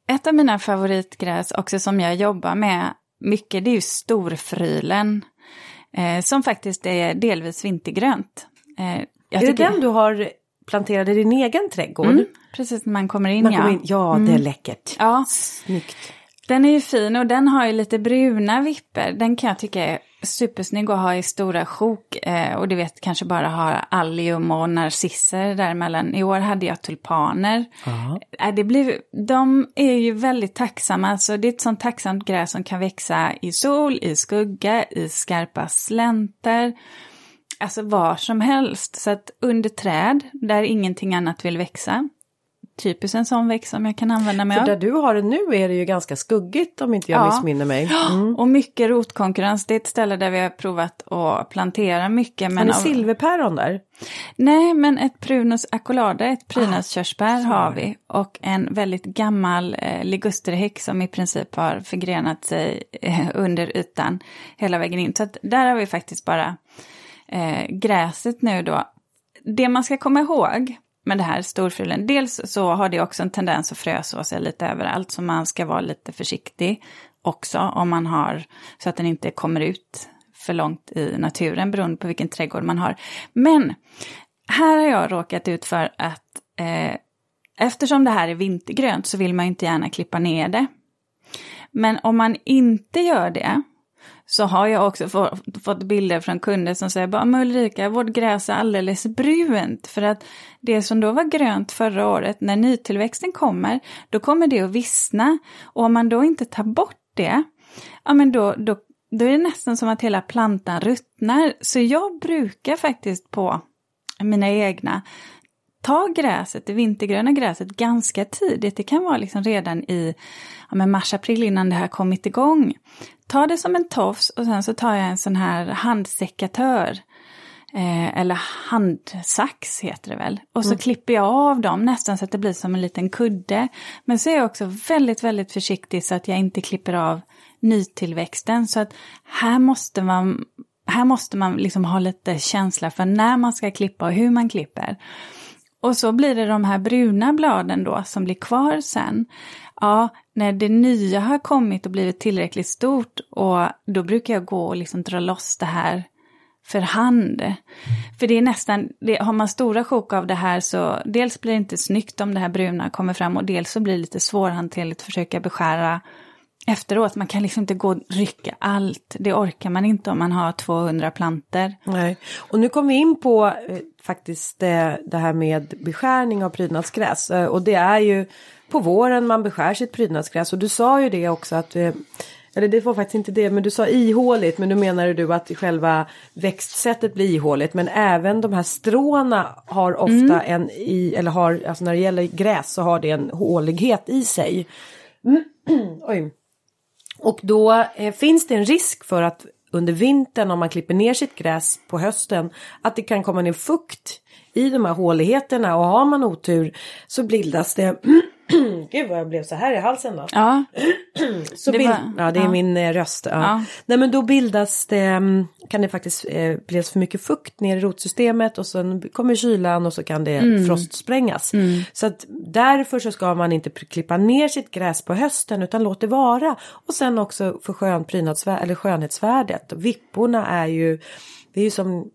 Ett av mina favoritgräs också som jag jobbar med mycket, det är ju storfrylen. Eh, som faktiskt är delvis vintergrönt. Eh, jag är det den du har planterat i din egen trädgård? Mm, precis när man kommer in, Man ja. kommer in, ja, det är läckert. Ja, Snyggt. Den är ju fin och den har ju lite bruna vipper. Den kan jag tycka är supersnygg att ha i stora sjok. Eh, och du vet kanske bara ha allium och narcisser däremellan. I år hade jag tulpaner. Eh, det blir, de är ju väldigt tacksamma. Alltså, det är ett sånt tacksamt gräs som kan växa i sol, i skugga, i skarpa slänter. Alltså var som helst. Så att under träd, där ingenting annat vill växa, typiskt en sån växt som jag kan använda mig För av. där du har det nu är det ju ganska skuggigt om inte jag Ja. missminner mig. Mm. Och mycket rotkonkurrens, det är ett ställe där vi har provat att plantera mycket. Har Men ni av- silverpäron där? Nej, men ett Prunus acolada, ett Ah, prydnadskörsbär har vi. Och en väldigt gammal eh, ligusterhäck som i princip har förgrenat sig eh, under ytan hela vägen in. Så att där har vi faktiskt bara eh, gräset nu då. Det man ska komma ihåg med det här storfrilen, dels så har det också en tendens att fröså sig lite överallt, så man ska vara lite försiktig också om man har, så att den inte kommer ut för långt i naturen beroende på vilken trädgård man har. Men här har jag råkat ut för att eh, eftersom det här är vintergrönt så vill man ju inte gärna klippa ner det. Men om man inte gör det så har jag också få, fått bilder från kunder som säger bara men Ulrika, vårt gräs är alldeles brunt. För att det som då var grönt förra året, när nytillväxten kommer, då kommer det att vissna. Och om man då inte tar bort det, ja men då, då, då är det nästan som att hela plantan ruttnar. Så jag brukar faktiskt på mina egna ta gräset, det vintergröna gräset, ganska tidigt. Det kan vara liksom redan i ja, men mars-april innan det här kommit igång. Ta det som en tofs och sen så tar jag en sån här handsekatör. Eh, eller handsax heter det väl. Och så klipper jag av dem nästan så att det blir som en liten kudde. Men så är jag också väldigt, väldigt försiktig så att jag inte klipper av nytillväxten. Så att här måste man, här måste man liksom ha lite känsla för när man ska klippa och hur man klipper. Och så blir det de här bruna bladen då som blir kvar sen. Ja, när det nya har kommit och blivit tillräckligt stort och då brukar jag gå och liksom dra loss det här för hand. För det är nästan, det, har man stora sjok av det här så dels blir det inte snyggt om det här bruna kommer fram och dels så blir det lite svårhanterligt att försöka beskära efteråt. Man kan liksom inte gå och rycka allt. Det orkar man inte om man har 200 planter. Nej. Och nu kom vi in på eh, faktiskt eh, det här med beskärning av prydnadsgräs. Eh, och det är ju på våren man beskär sitt prydnadsgräs. Och du sa ju det också att eh, eller det var faktiskt inte det, men du sa ihåligt, men då menar du att själva växtsättet blir ihåligt. Men även de här stråna har ofta en i, eller har, alltså när det gäller gräs så har det en hålighet i sig. Oj. Och då eh, finns det en risk för att under vintern om man klipper ner sitt gräs på hösten att det kan komma ner fukt i de här håligheterna. Och har man otur så bildas det Gud vad jag blev så här i halsen då. Ja, Så det bild... var- Ja det är ja. min eh, röst. Ja. Ja. Nej men då bildas det, mm, kan det faktiskt eh, bildas för mycket fukt ner i rotsystemet och sen kommer kylan och så kan det Mm. frostsprängas. Så att därför så ska man inte klippa ner sitt gräs på hösten utan låt det vara. Och sen också för skön prydnadsvär- eller skönhetsvärdet. Vipporna är ju, det är ju som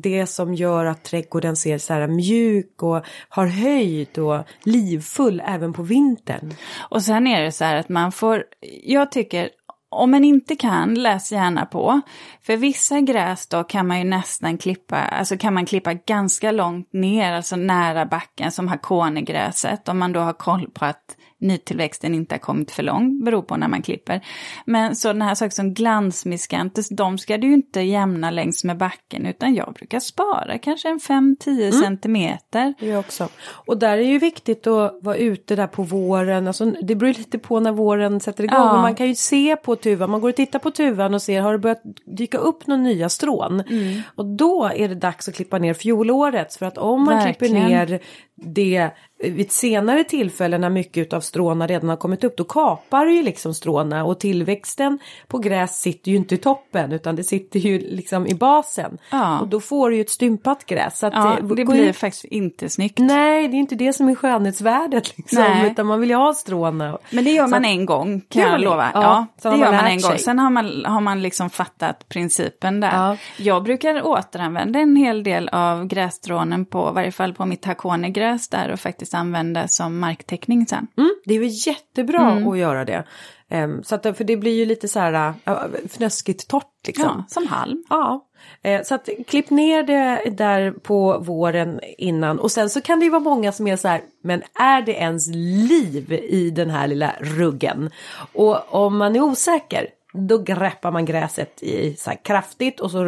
det som gör att trädgården ser så här mjuk och har höjd och livfull även på vintern. Och sen är det så här att man får, jag tycker, om man inte kan, läs gärna på. För vissa gräs då kan man ju nästan klippa, alltså kan man klippa ganska långt ner, alltså nära backen som hakonegräset. Om man då har koll på att nytillväxten inte har kommit för långt, beror på när man klipper. Men sådana här saker som glansmiskantes, de ska du ju inte jämna längs med backen, utan jag brukar spara kanske en 5-10 centimeter. Det är jag också. Och där är ju viktigt att vara ute där på våren. Alltså, det beror lite på när våren sätter igång. Ja. Men man kan ju se på tuvan. Man går och tittar på tuvan och ser har det börjat dyka upp några nya strån. Mm. Och då är det dags att klippa ner fjolårets. För att om man Verkligen. klipper ner det vid ett senare tillfälle när mycket av stråna redan har kommit upp. Då kapar det ju liksom stråna. Och tillväxten på gräs sitter ju inte i toppen. Utan det sitter ju liksom i basen. Ja. Och då får du ju ett stympat gräs. Så Ja, det gå blir ut- faktiskt inte snyggt. Nej, det är inte det som är skönhetsvärdet liksom. Nej. Utan man vill ju ha stråna. Men det gör Så man att- en gång Det kan jag lova. ja, Ja, det gör man gång. Sen har man, har man liksom fattat principen där. Ja. Jag brukar återanvända en hel del av grässtrånen på, i varje fall på mitt hakonegräs där och faktiskt använda som marktäckning sen. Mm, det är väl jättebra att göra det. Ehm, så att, för det blir ju lite så här uh, fnöskigt torrt liksom. Ja, som halm. Ja, eh, så att klipp ner det där på våren innan och sen så kan det ju vara många som är så här, men är det ens liv i den här lilla ruggen? Och om man är osäker, Då greppar man gräset i så kraftigt och så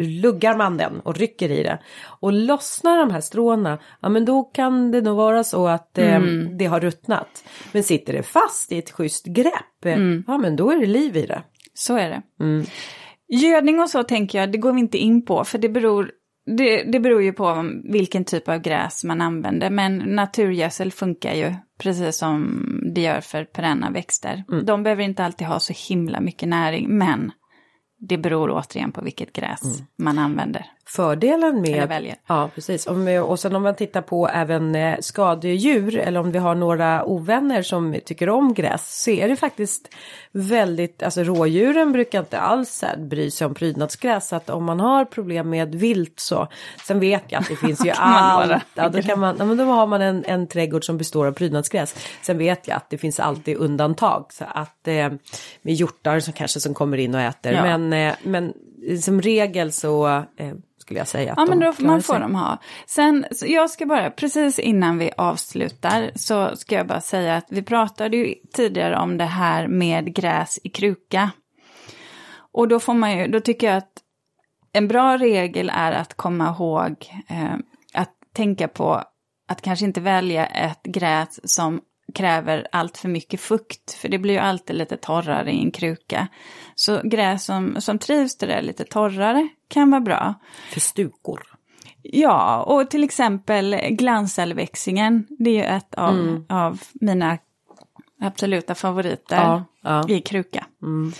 luggar man den och rycker i det. Och lossnar de här stråna, ja men då kan det nog vara så att eh, mm. det har ruttnat. Men sitter det fast i ett schysst grepp, mm. ja men då är det liv i det. Så är det. Mm. Gödning och så tänker jag, det går vi inte in på för det beror det, det beror ju på vilken typ av gräs man använder, men naturgödsel funkar ju precis som det gör för perenna växter. Mm. De behöver inte alltid ha så himla mycket näring, men det beror återigen på vilket gräs mm. man använder. Fördelen med... Ja, precis. och sen om man tittar på även eh, skadedjur eller om vi har några ovänner som tycker om gräs så är det faktiskt väldigt, alltså rådjuren brukar inte alls bry sig om prydnadsgräs. Så att om man har problem med vilt så, sen vet jag att det finns ju allt. Ja, då, kan man, ja, men då har man en, en trädgård som består av prydnadsgräs. Sen vet jag att det finns alltid undantag. Så att eh, med hjortar som kanske som kommer in och äter. Ja. Men, eh, men som regel så eh, skulle jag säga. ja, men då, man får sig. de ha. Sen, jag ska bara, precis innan vi avslutar, så ska jag bara säga att vi pratade ju tidigare om det här med gräs i kruka. Och då får man ju, då tycker jag att en bra regel är att komma ihåg eh, att tänka på att kanske inte välja ett gräs som kräver allt för mycket fukt, för det blir ju alltid lite torrare i en kruka. Så gräs som, som trivs där det är lite torrare kan vara bra. För stukor. Ja, och till exempel glansälväxingen, det är ju ett av, mm. av mina absoluta favoriter ja, ja. i kruka. Mm.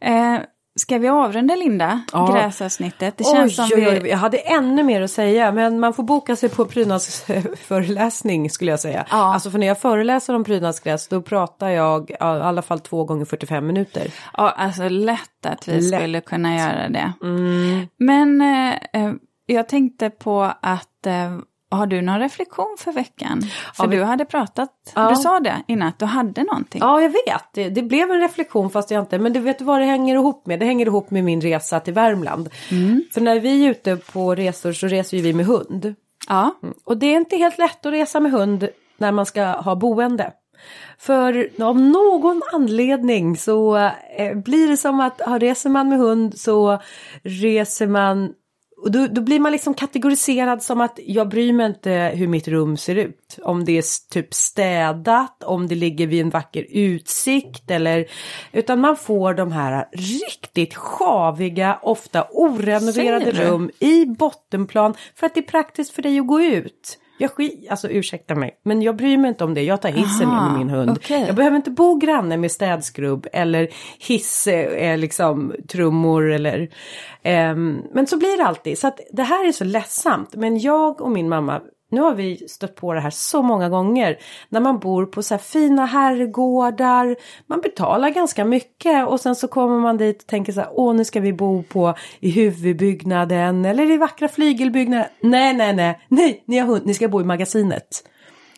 Eh, Ska vi avrunda Linda, ja. gräsavsnittet? Det känns oj, som vi... oj, jag hade ännu mer att säga men man får boka sig på prydnadsföreläsning skulle jag säga. Ja. Alltså för när jag föreläser om prydnadsgräs då pratar jag i alla fall två gånger 45 minuter. Ja, alltså lätt att vi lätt. skulle kunna göra det. Mm. Men eh, eh jag tänkte på att eh, har du någon reflektion för veckan? För ja, du hade pratat, ja. du sa det innan att du hade någonting. Ja, jag vet. Det, det, blev en reflektion fast jag inte, men du vet vad det hänger ihop med? Det hänger ihop med min resa till Värmland. Mm. För när vi är ute på resor så reser vi med hund. Ja. Mm. Och det är inte helt lätt att resa med hund när man ska ha boende. För av någon anledning så eh, blir det som att ja, reser man med hund så reser man och då, då, blir man liksom kategoriserad som att jag bryr mig inte hur mitt rum ser ut. Om det är typ städat, om det ligger vid en vacker utsikt eller utan man får de här riktigt sjaviga, ofta orenoverade rum i bottenplan för att det är praktiskt för dig att gå ut. Jag skit, alltså ursäkta mig, men jag bryr mig inte om det. Jag tar hissen Aha, med min hund. Okay. Jag behöver inte bo granne med städskrubb eller hiss, eh, liksom trummor eller. Eh, men så blir det alltid. Så att det här är så ledsamt. Men jag och min mamma, nu har vi stött på det här så många gånger. När man bor på så här fina herrgårdar. Man betalar ganska mycket och sen så kommer man dit och tänker så här. Åh nu ska vi bo på i huvudbyggnaden eller i vackra flygelbyggnader. Nej nej nej nej ni har hund, ni ska bo i magasinet.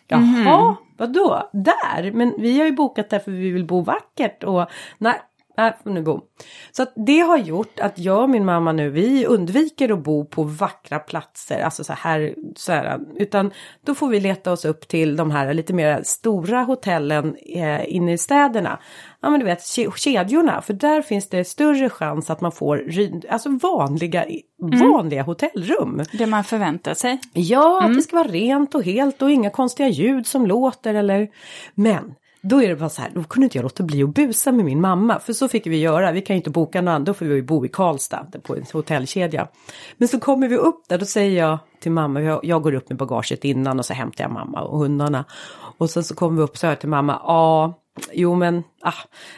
Jaha, mm. vadå? Där? Men vi har ju bokat där för vi vill bo vackert och nej, här får ni bo. Så att det har gjort att jag och min mamma nu, vi undviker att bo på vackra platser, alltså så här, så här utan då får vi leta oss upp till de här lite mer stora hotellen eh, inne i städerna. Ja men du vet kedjorna, för där finns det större chans att man får alltså vanliga, mm. vanliga hotellrum. Det man förväntar sig. Ja, mm. att det ska vara rent och helt och inga konstiga ljud som låter eller men då är det bara så här, då kunde inte jag låta bli att busa med min mamma. För så fick vi göra, vi kan ju inte boka någon annan, då får vi bo i Karlstad på en hotellkedja. Men så kommer vi upp där, då säger jag till mamma, jag, jag går upp med bagaget innan och så hämtar jag mamma och hundarna. Och sen så kommer vi upp och säger till mamma, ja Jo men ah,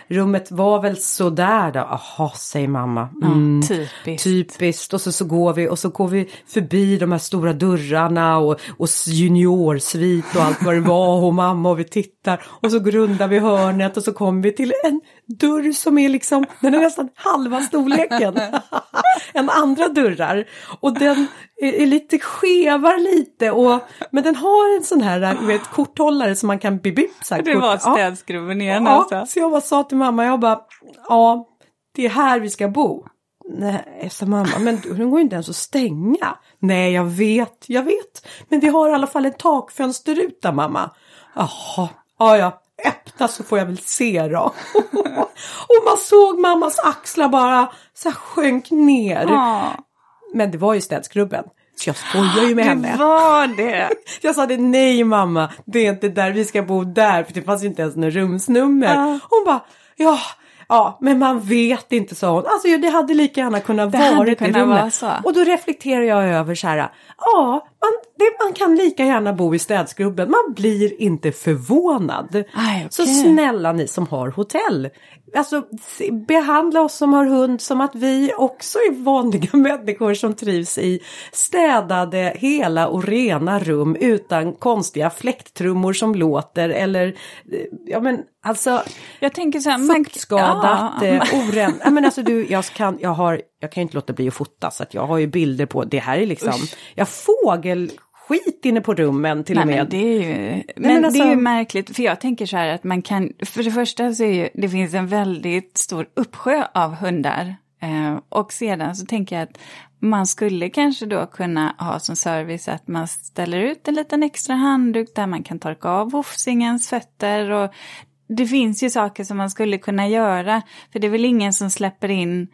rummet var väl sådär då. Jaha, säger mamma. Mm, ja, typiskt. Typiskt. Och så, så går vi och så går vi förbi de här stora dörrarna och, och juniorsvit och allt vad det var och mamma och vi tittar. Och så grundar vi hörnet och så kommer vi till en dörr som är liksom, den är nästan halva storleken. än andra dörrar. Och den är, lite skevar lite och men den har en sån här vet, korthållare som man kan bip, bip så här, Det var städskruven igen ja, alltså. Så jag bara sa till mamma, jag bara ja det är här vi ska bo. Nej, sa mamma, men den går inte ens att stänga. Nej, jag vet, jag vet. Men vi har i alla fall en takfönsterruta mamma. Jaha, ja ja, öppna så får jag väl se då. och man såg mammas axlar bara så här sjönk ner. Ja, Men det var ju städskrubben. Så jag skojar ju med det henne. var det. Jag sa det, nej mamma, det är inte där vi ska bo där, för det fanns ju inte ens något rumsnummer. Ja. Hon bara, ja, ja, men man vet inte, sa hon. Alltså det hade lika gärna kunnat Det varit i rummet. vara så. Och då reflekterar jag över så här, ja, man, det, man kan lika gärna bo i städskrubben, man blir inte förvånad. Aj, Så okej. snälla ni som har hotell, alltså behandla oss som har hund som att vi också är vanliga människor som trivs i städade, hela och rena rum utan konstiga fläkttrummor som låter eller eh, ja men alltså Jag tänker så här, fuktskadat, ja, ja, oren. Ja, men alltså du, jag kan, jag har, jag kan ju inte låta bli att fota så att jag har ju bilder på, det här är liksom, jag har fågelskit inne på rummen till Nej, och med. men det är ju, men men det är alltså- märkligt, för jag tänker så här att man kan, för det första så är ju, det finns en väldigt stor uppsjö av hundar. Eh, och sedan så tänker jag att man skulle kanske då kunna ha som service att man ställer ut en liten extra handduk där man kan torka av hoffsingens fötter och det finns ju saker som man skulle kunna göra, för det är väl ingen som släpper in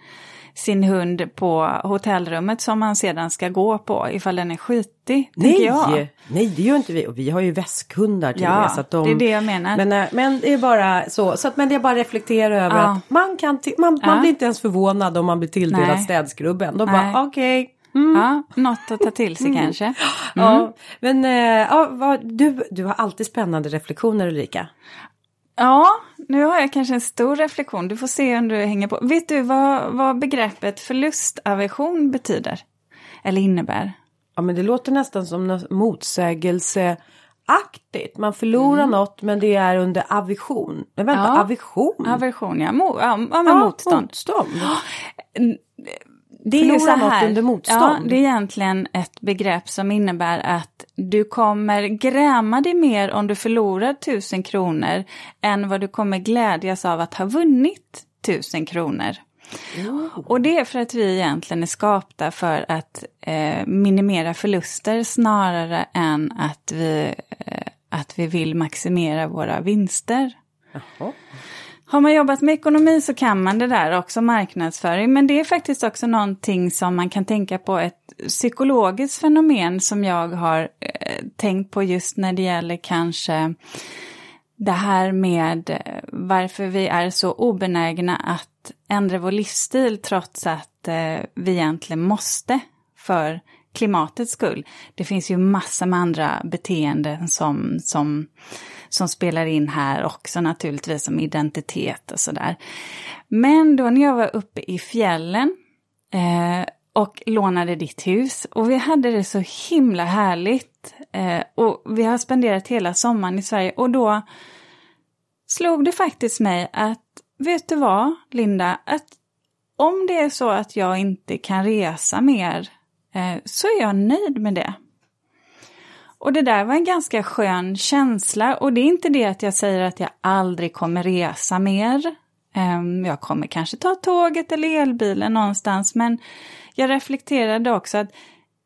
sin hund på hotellrummet som man sedan ska gå på ifall den är skitig, tänker jag. Nej, nej det gör inte vi och vi har ju väskhundar till och Ja, med. Så att de, det är det jag menar. Men, eh, men det är bara så, så att, men det är bara reflektera över Ja. att man kan, man, man Ja. blir inte ens förvånad om man blir tilldelad Nej. städskrubben. De Nej. bara okej. Ja, något att ta till sig kanske. Mm. Ja, men eh, ja, vad, du, du har alltid spännande reflektioner Ulrika. Ja, nu har jag kanske en stor reflektion. Du får se om du hänger på. Vet du vad, vad begreppet förlustaversion betyder? Eller innebär? Ja men det låter nästan som något motsägelseaktigt. Man förlorar något men det är under aversion. Men vänta, Ja. aversion? Aversion, ja. Mo, ja, Ja, motstånd. motstånd. Det är ju så här, under motstånd. Ja, det är egentligen ett begrepp som innebär att du kommer gräma dig mer om du förlorar tusen kronor än vad du kommer glädjas av att ha vunnit tusen kronor. Och det är för att vi egentligen är skapta för att eh, minimera förluster snarare än att vi, eh, att vi vill maximera våra vinster. Jaha. Har man jobbat med ekonomi så kan man det där också, marknadsföring. Men det är faktiskt också någonting som man kan tänka på, ett psykologiskt fenomen som jag har eh, tänkt på just när det gäller kanske det här med eh, varför vi är så obenägna att ändra vår livsstil trots att eh, vi egentligen måste för klimatets skull. Det finns ju massor med andra beteenden som, som, som spelar in här också naturligtvis som identitet och sådär. Men då när jag var uppe i fjällen eh, och lånade ditt hus och vi hade det så himla härligt eh, och vi har spenderat hela sommaren i Sverige och då slog det faktiskt mig att, vet du vad, Linda, att om det är så att jag inte kan resa mer eh, så är jag nöjd med det. Och det där var en ganska skön känsla och det är inte det att jag säger att jag aldrig kommer resa mer. Ehm, jag kommer kanske ta tåget eller elbilen någonstans men jag reflekterade också att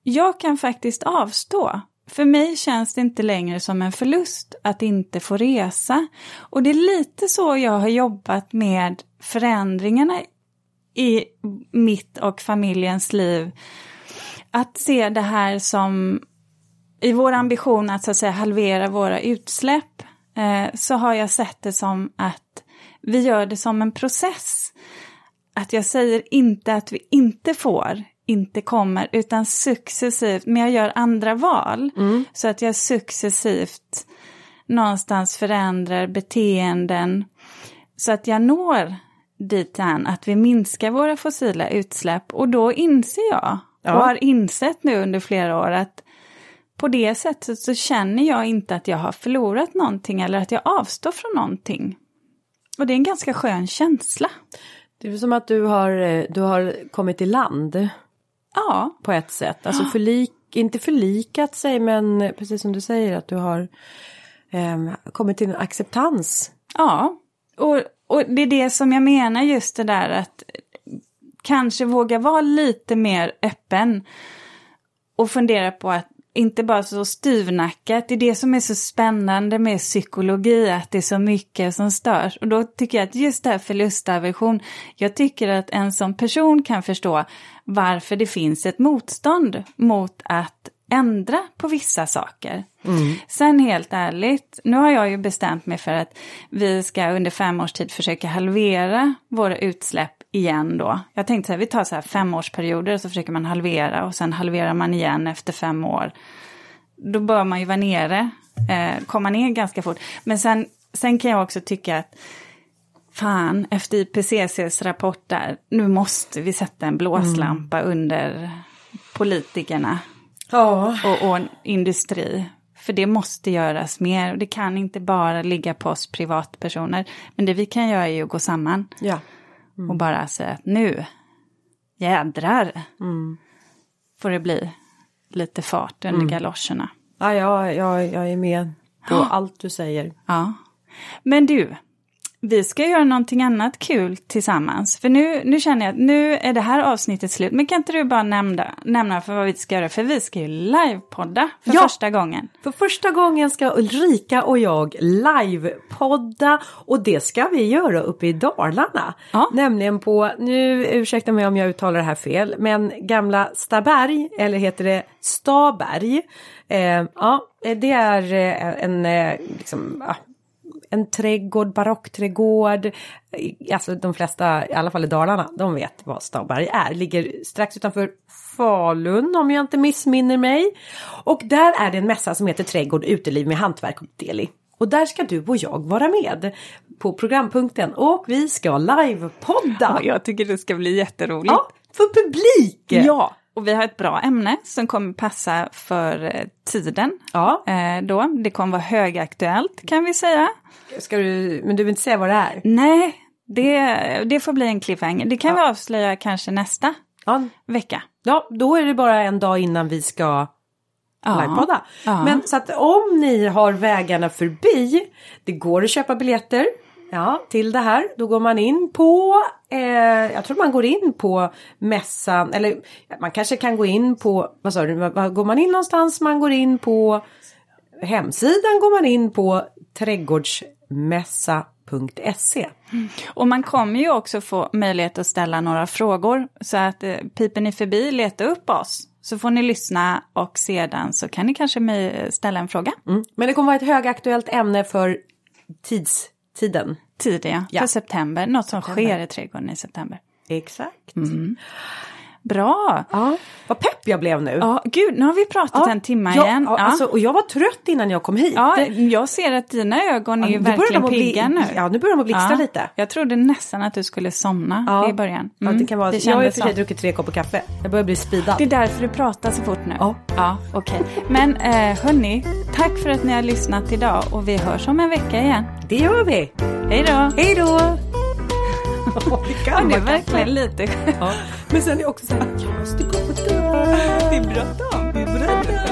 jag kan faktiskt avstå. För mig känns det inte längre som en förlust att inte få resa. Och det är lite så jag har jobbat med förändringarna i mitt och familjens liv. Att se det här som i vår ambition att så att säga halvera våra utsläpp eh, så har jag sett det som att vi gör det som en process. Att jag säger inte att vi inte får, inte kommer, utan successivt, men jag gör andra val. Så att jag successivt någonstans förändrar beteenden så att jag når dithän att vi minskar våra fossila utsläpp och då inser jag Ja. och har insett nu under flera år att på det sättet så känner jag inte att jag har förlorat någonting eller att jag avstår från någonting. Och det är en ganska skön känsla. Det är som att du har, eh, du har kommit i land Ja, på ett sätt. Alltså förlik, inte förlikat sig men precis som du säger att du har eh, kommit till en acceptans. ja. Och, och det är det som jag menar just det där att kanske våga vara lite mer öppen och fundera på att inte bara så styvnackat. Det är det som är så spännande med psykologi, att det är så mycket som störs. Och då tycker jag att just det här förlustaversion, jag tycker att en som person kan förstå varför det finns ett motstånd mot att ändra på vissa saker. Mm. Sen helt ärligt, nu har jag ju bestämt mig för att vi ska under fem års tid försöka halvera våra utsläpp igen då. Jag tänkte så här, vi tar så här femårsperioder och så försöker man halvera och sen halverar man igen efter fem år. Då bör man ju vara nere, eh, komma ner ganska fort. Men sen, sen kan jag också tycka att fan, efter IPCCs rapport där, nu måste vi sätta en blåslampa mm. under politikerna ja. och, och industri. För det måste göras mer och det kan inte bara ligga på oss privatpersoner. Men det vi kan göra är ju att gå samman. Ja. Mm. Och bara säga att nu, jädrar, mm. får det bli lite fart under mm. galoscherna. Ja, ja, ja, jag är med på allt du säger. Ja. Men du, vi ska göra någonting annat kul tillsammans. För nu, nu känner jag att nu är det här avsnittet slut. Men kan inte du bara nämna, nämna för vad vi ska göra? För vi ska ju livepodda för ja, första gången. För första gången ska Ulrika och jag livepodda. Och det ska vi göra uppe i Dalarna. Ja. Nämligen på, nu ursäkta mig om jag uttalar det här fel, men gamla Staberg, eller heter det Staberg. Eh, ja, det är eh, en, eh, liksom, en trädgård, barockträdgård. Alltså de flesta, i alla fall i Dalarna, de vet vad Stabberg är. Ligger strax utanför Falun om jag inte missminner mig. Och där är det en mässa som heter Trädgård, uteliv med hantverk och deli. Och där ska du och jag vara med på programpunkten och vi ska livepodda. Ja, jag tycker det ska bli jätteroligt. Ja, för publik! Ja, och vi har ett bra ämne som kommer passa för eh, tiden. Ja. Eh, då. Det kommer vara högaktuellt kan vi säga. Ska du, men du vill inte säga vad det är? Nej, det, det får bli en cliffhanger. Det kan ja. vi avslöja kanske nästa ja. vecka. Ja, då är det bara en dag innan vi ska ja. livepodda. Ja. Men så att om ni har vägarna förbi, det går att köpa biljetter Ja, till det här. Då går man in på, eh, jag tror man går in på mässan, eller man kanske kan gå in på, vad sa du, går man in någonstans? Man går in på hemsidan, går man in på trädgårdsmässa.se. Mm. Och man kommer ju också få möjlighet att ställa några frågor. Så att eh, piper ni förbi, leta upp oss. Så får ni lyssna och sedan så kan ni kanske ställa en fråga. Mm. Men det kommer vara ett högaktuellt ämne för tids tiden. Tiden ja, för september. Något som september. sker i trädgården i september. Exakt. Mm. Bra! Ja, vad pepp jag blev nu. Ja, gud, nu har vi pratat ja, en timme ja, igen. Ja. Alltså, och jag var trött innan jag kom hit. Ja, jag ser att dina ögon är ju verkligen pigga nu. Ja, nu börjar de att blixtra lite. Jag trodde nästan att du skulle somna i början. Mm. Det kan vara. Det jag har ju för sig druckit tre koppar kaffe. Jag börjar bli speedad. Det är därför du pratar så fort nu. Ja. Ja, okej. Okay. Men eh, hörni, tack för att ni har lyssnat idag och vi hörs om en vecka igen. Det gör vi. Hej då! Hej då! det kan man är verkligen lite ja. Men sen är det också så här, jag måste gå på toa. Det är bråttom. Det är bråttom.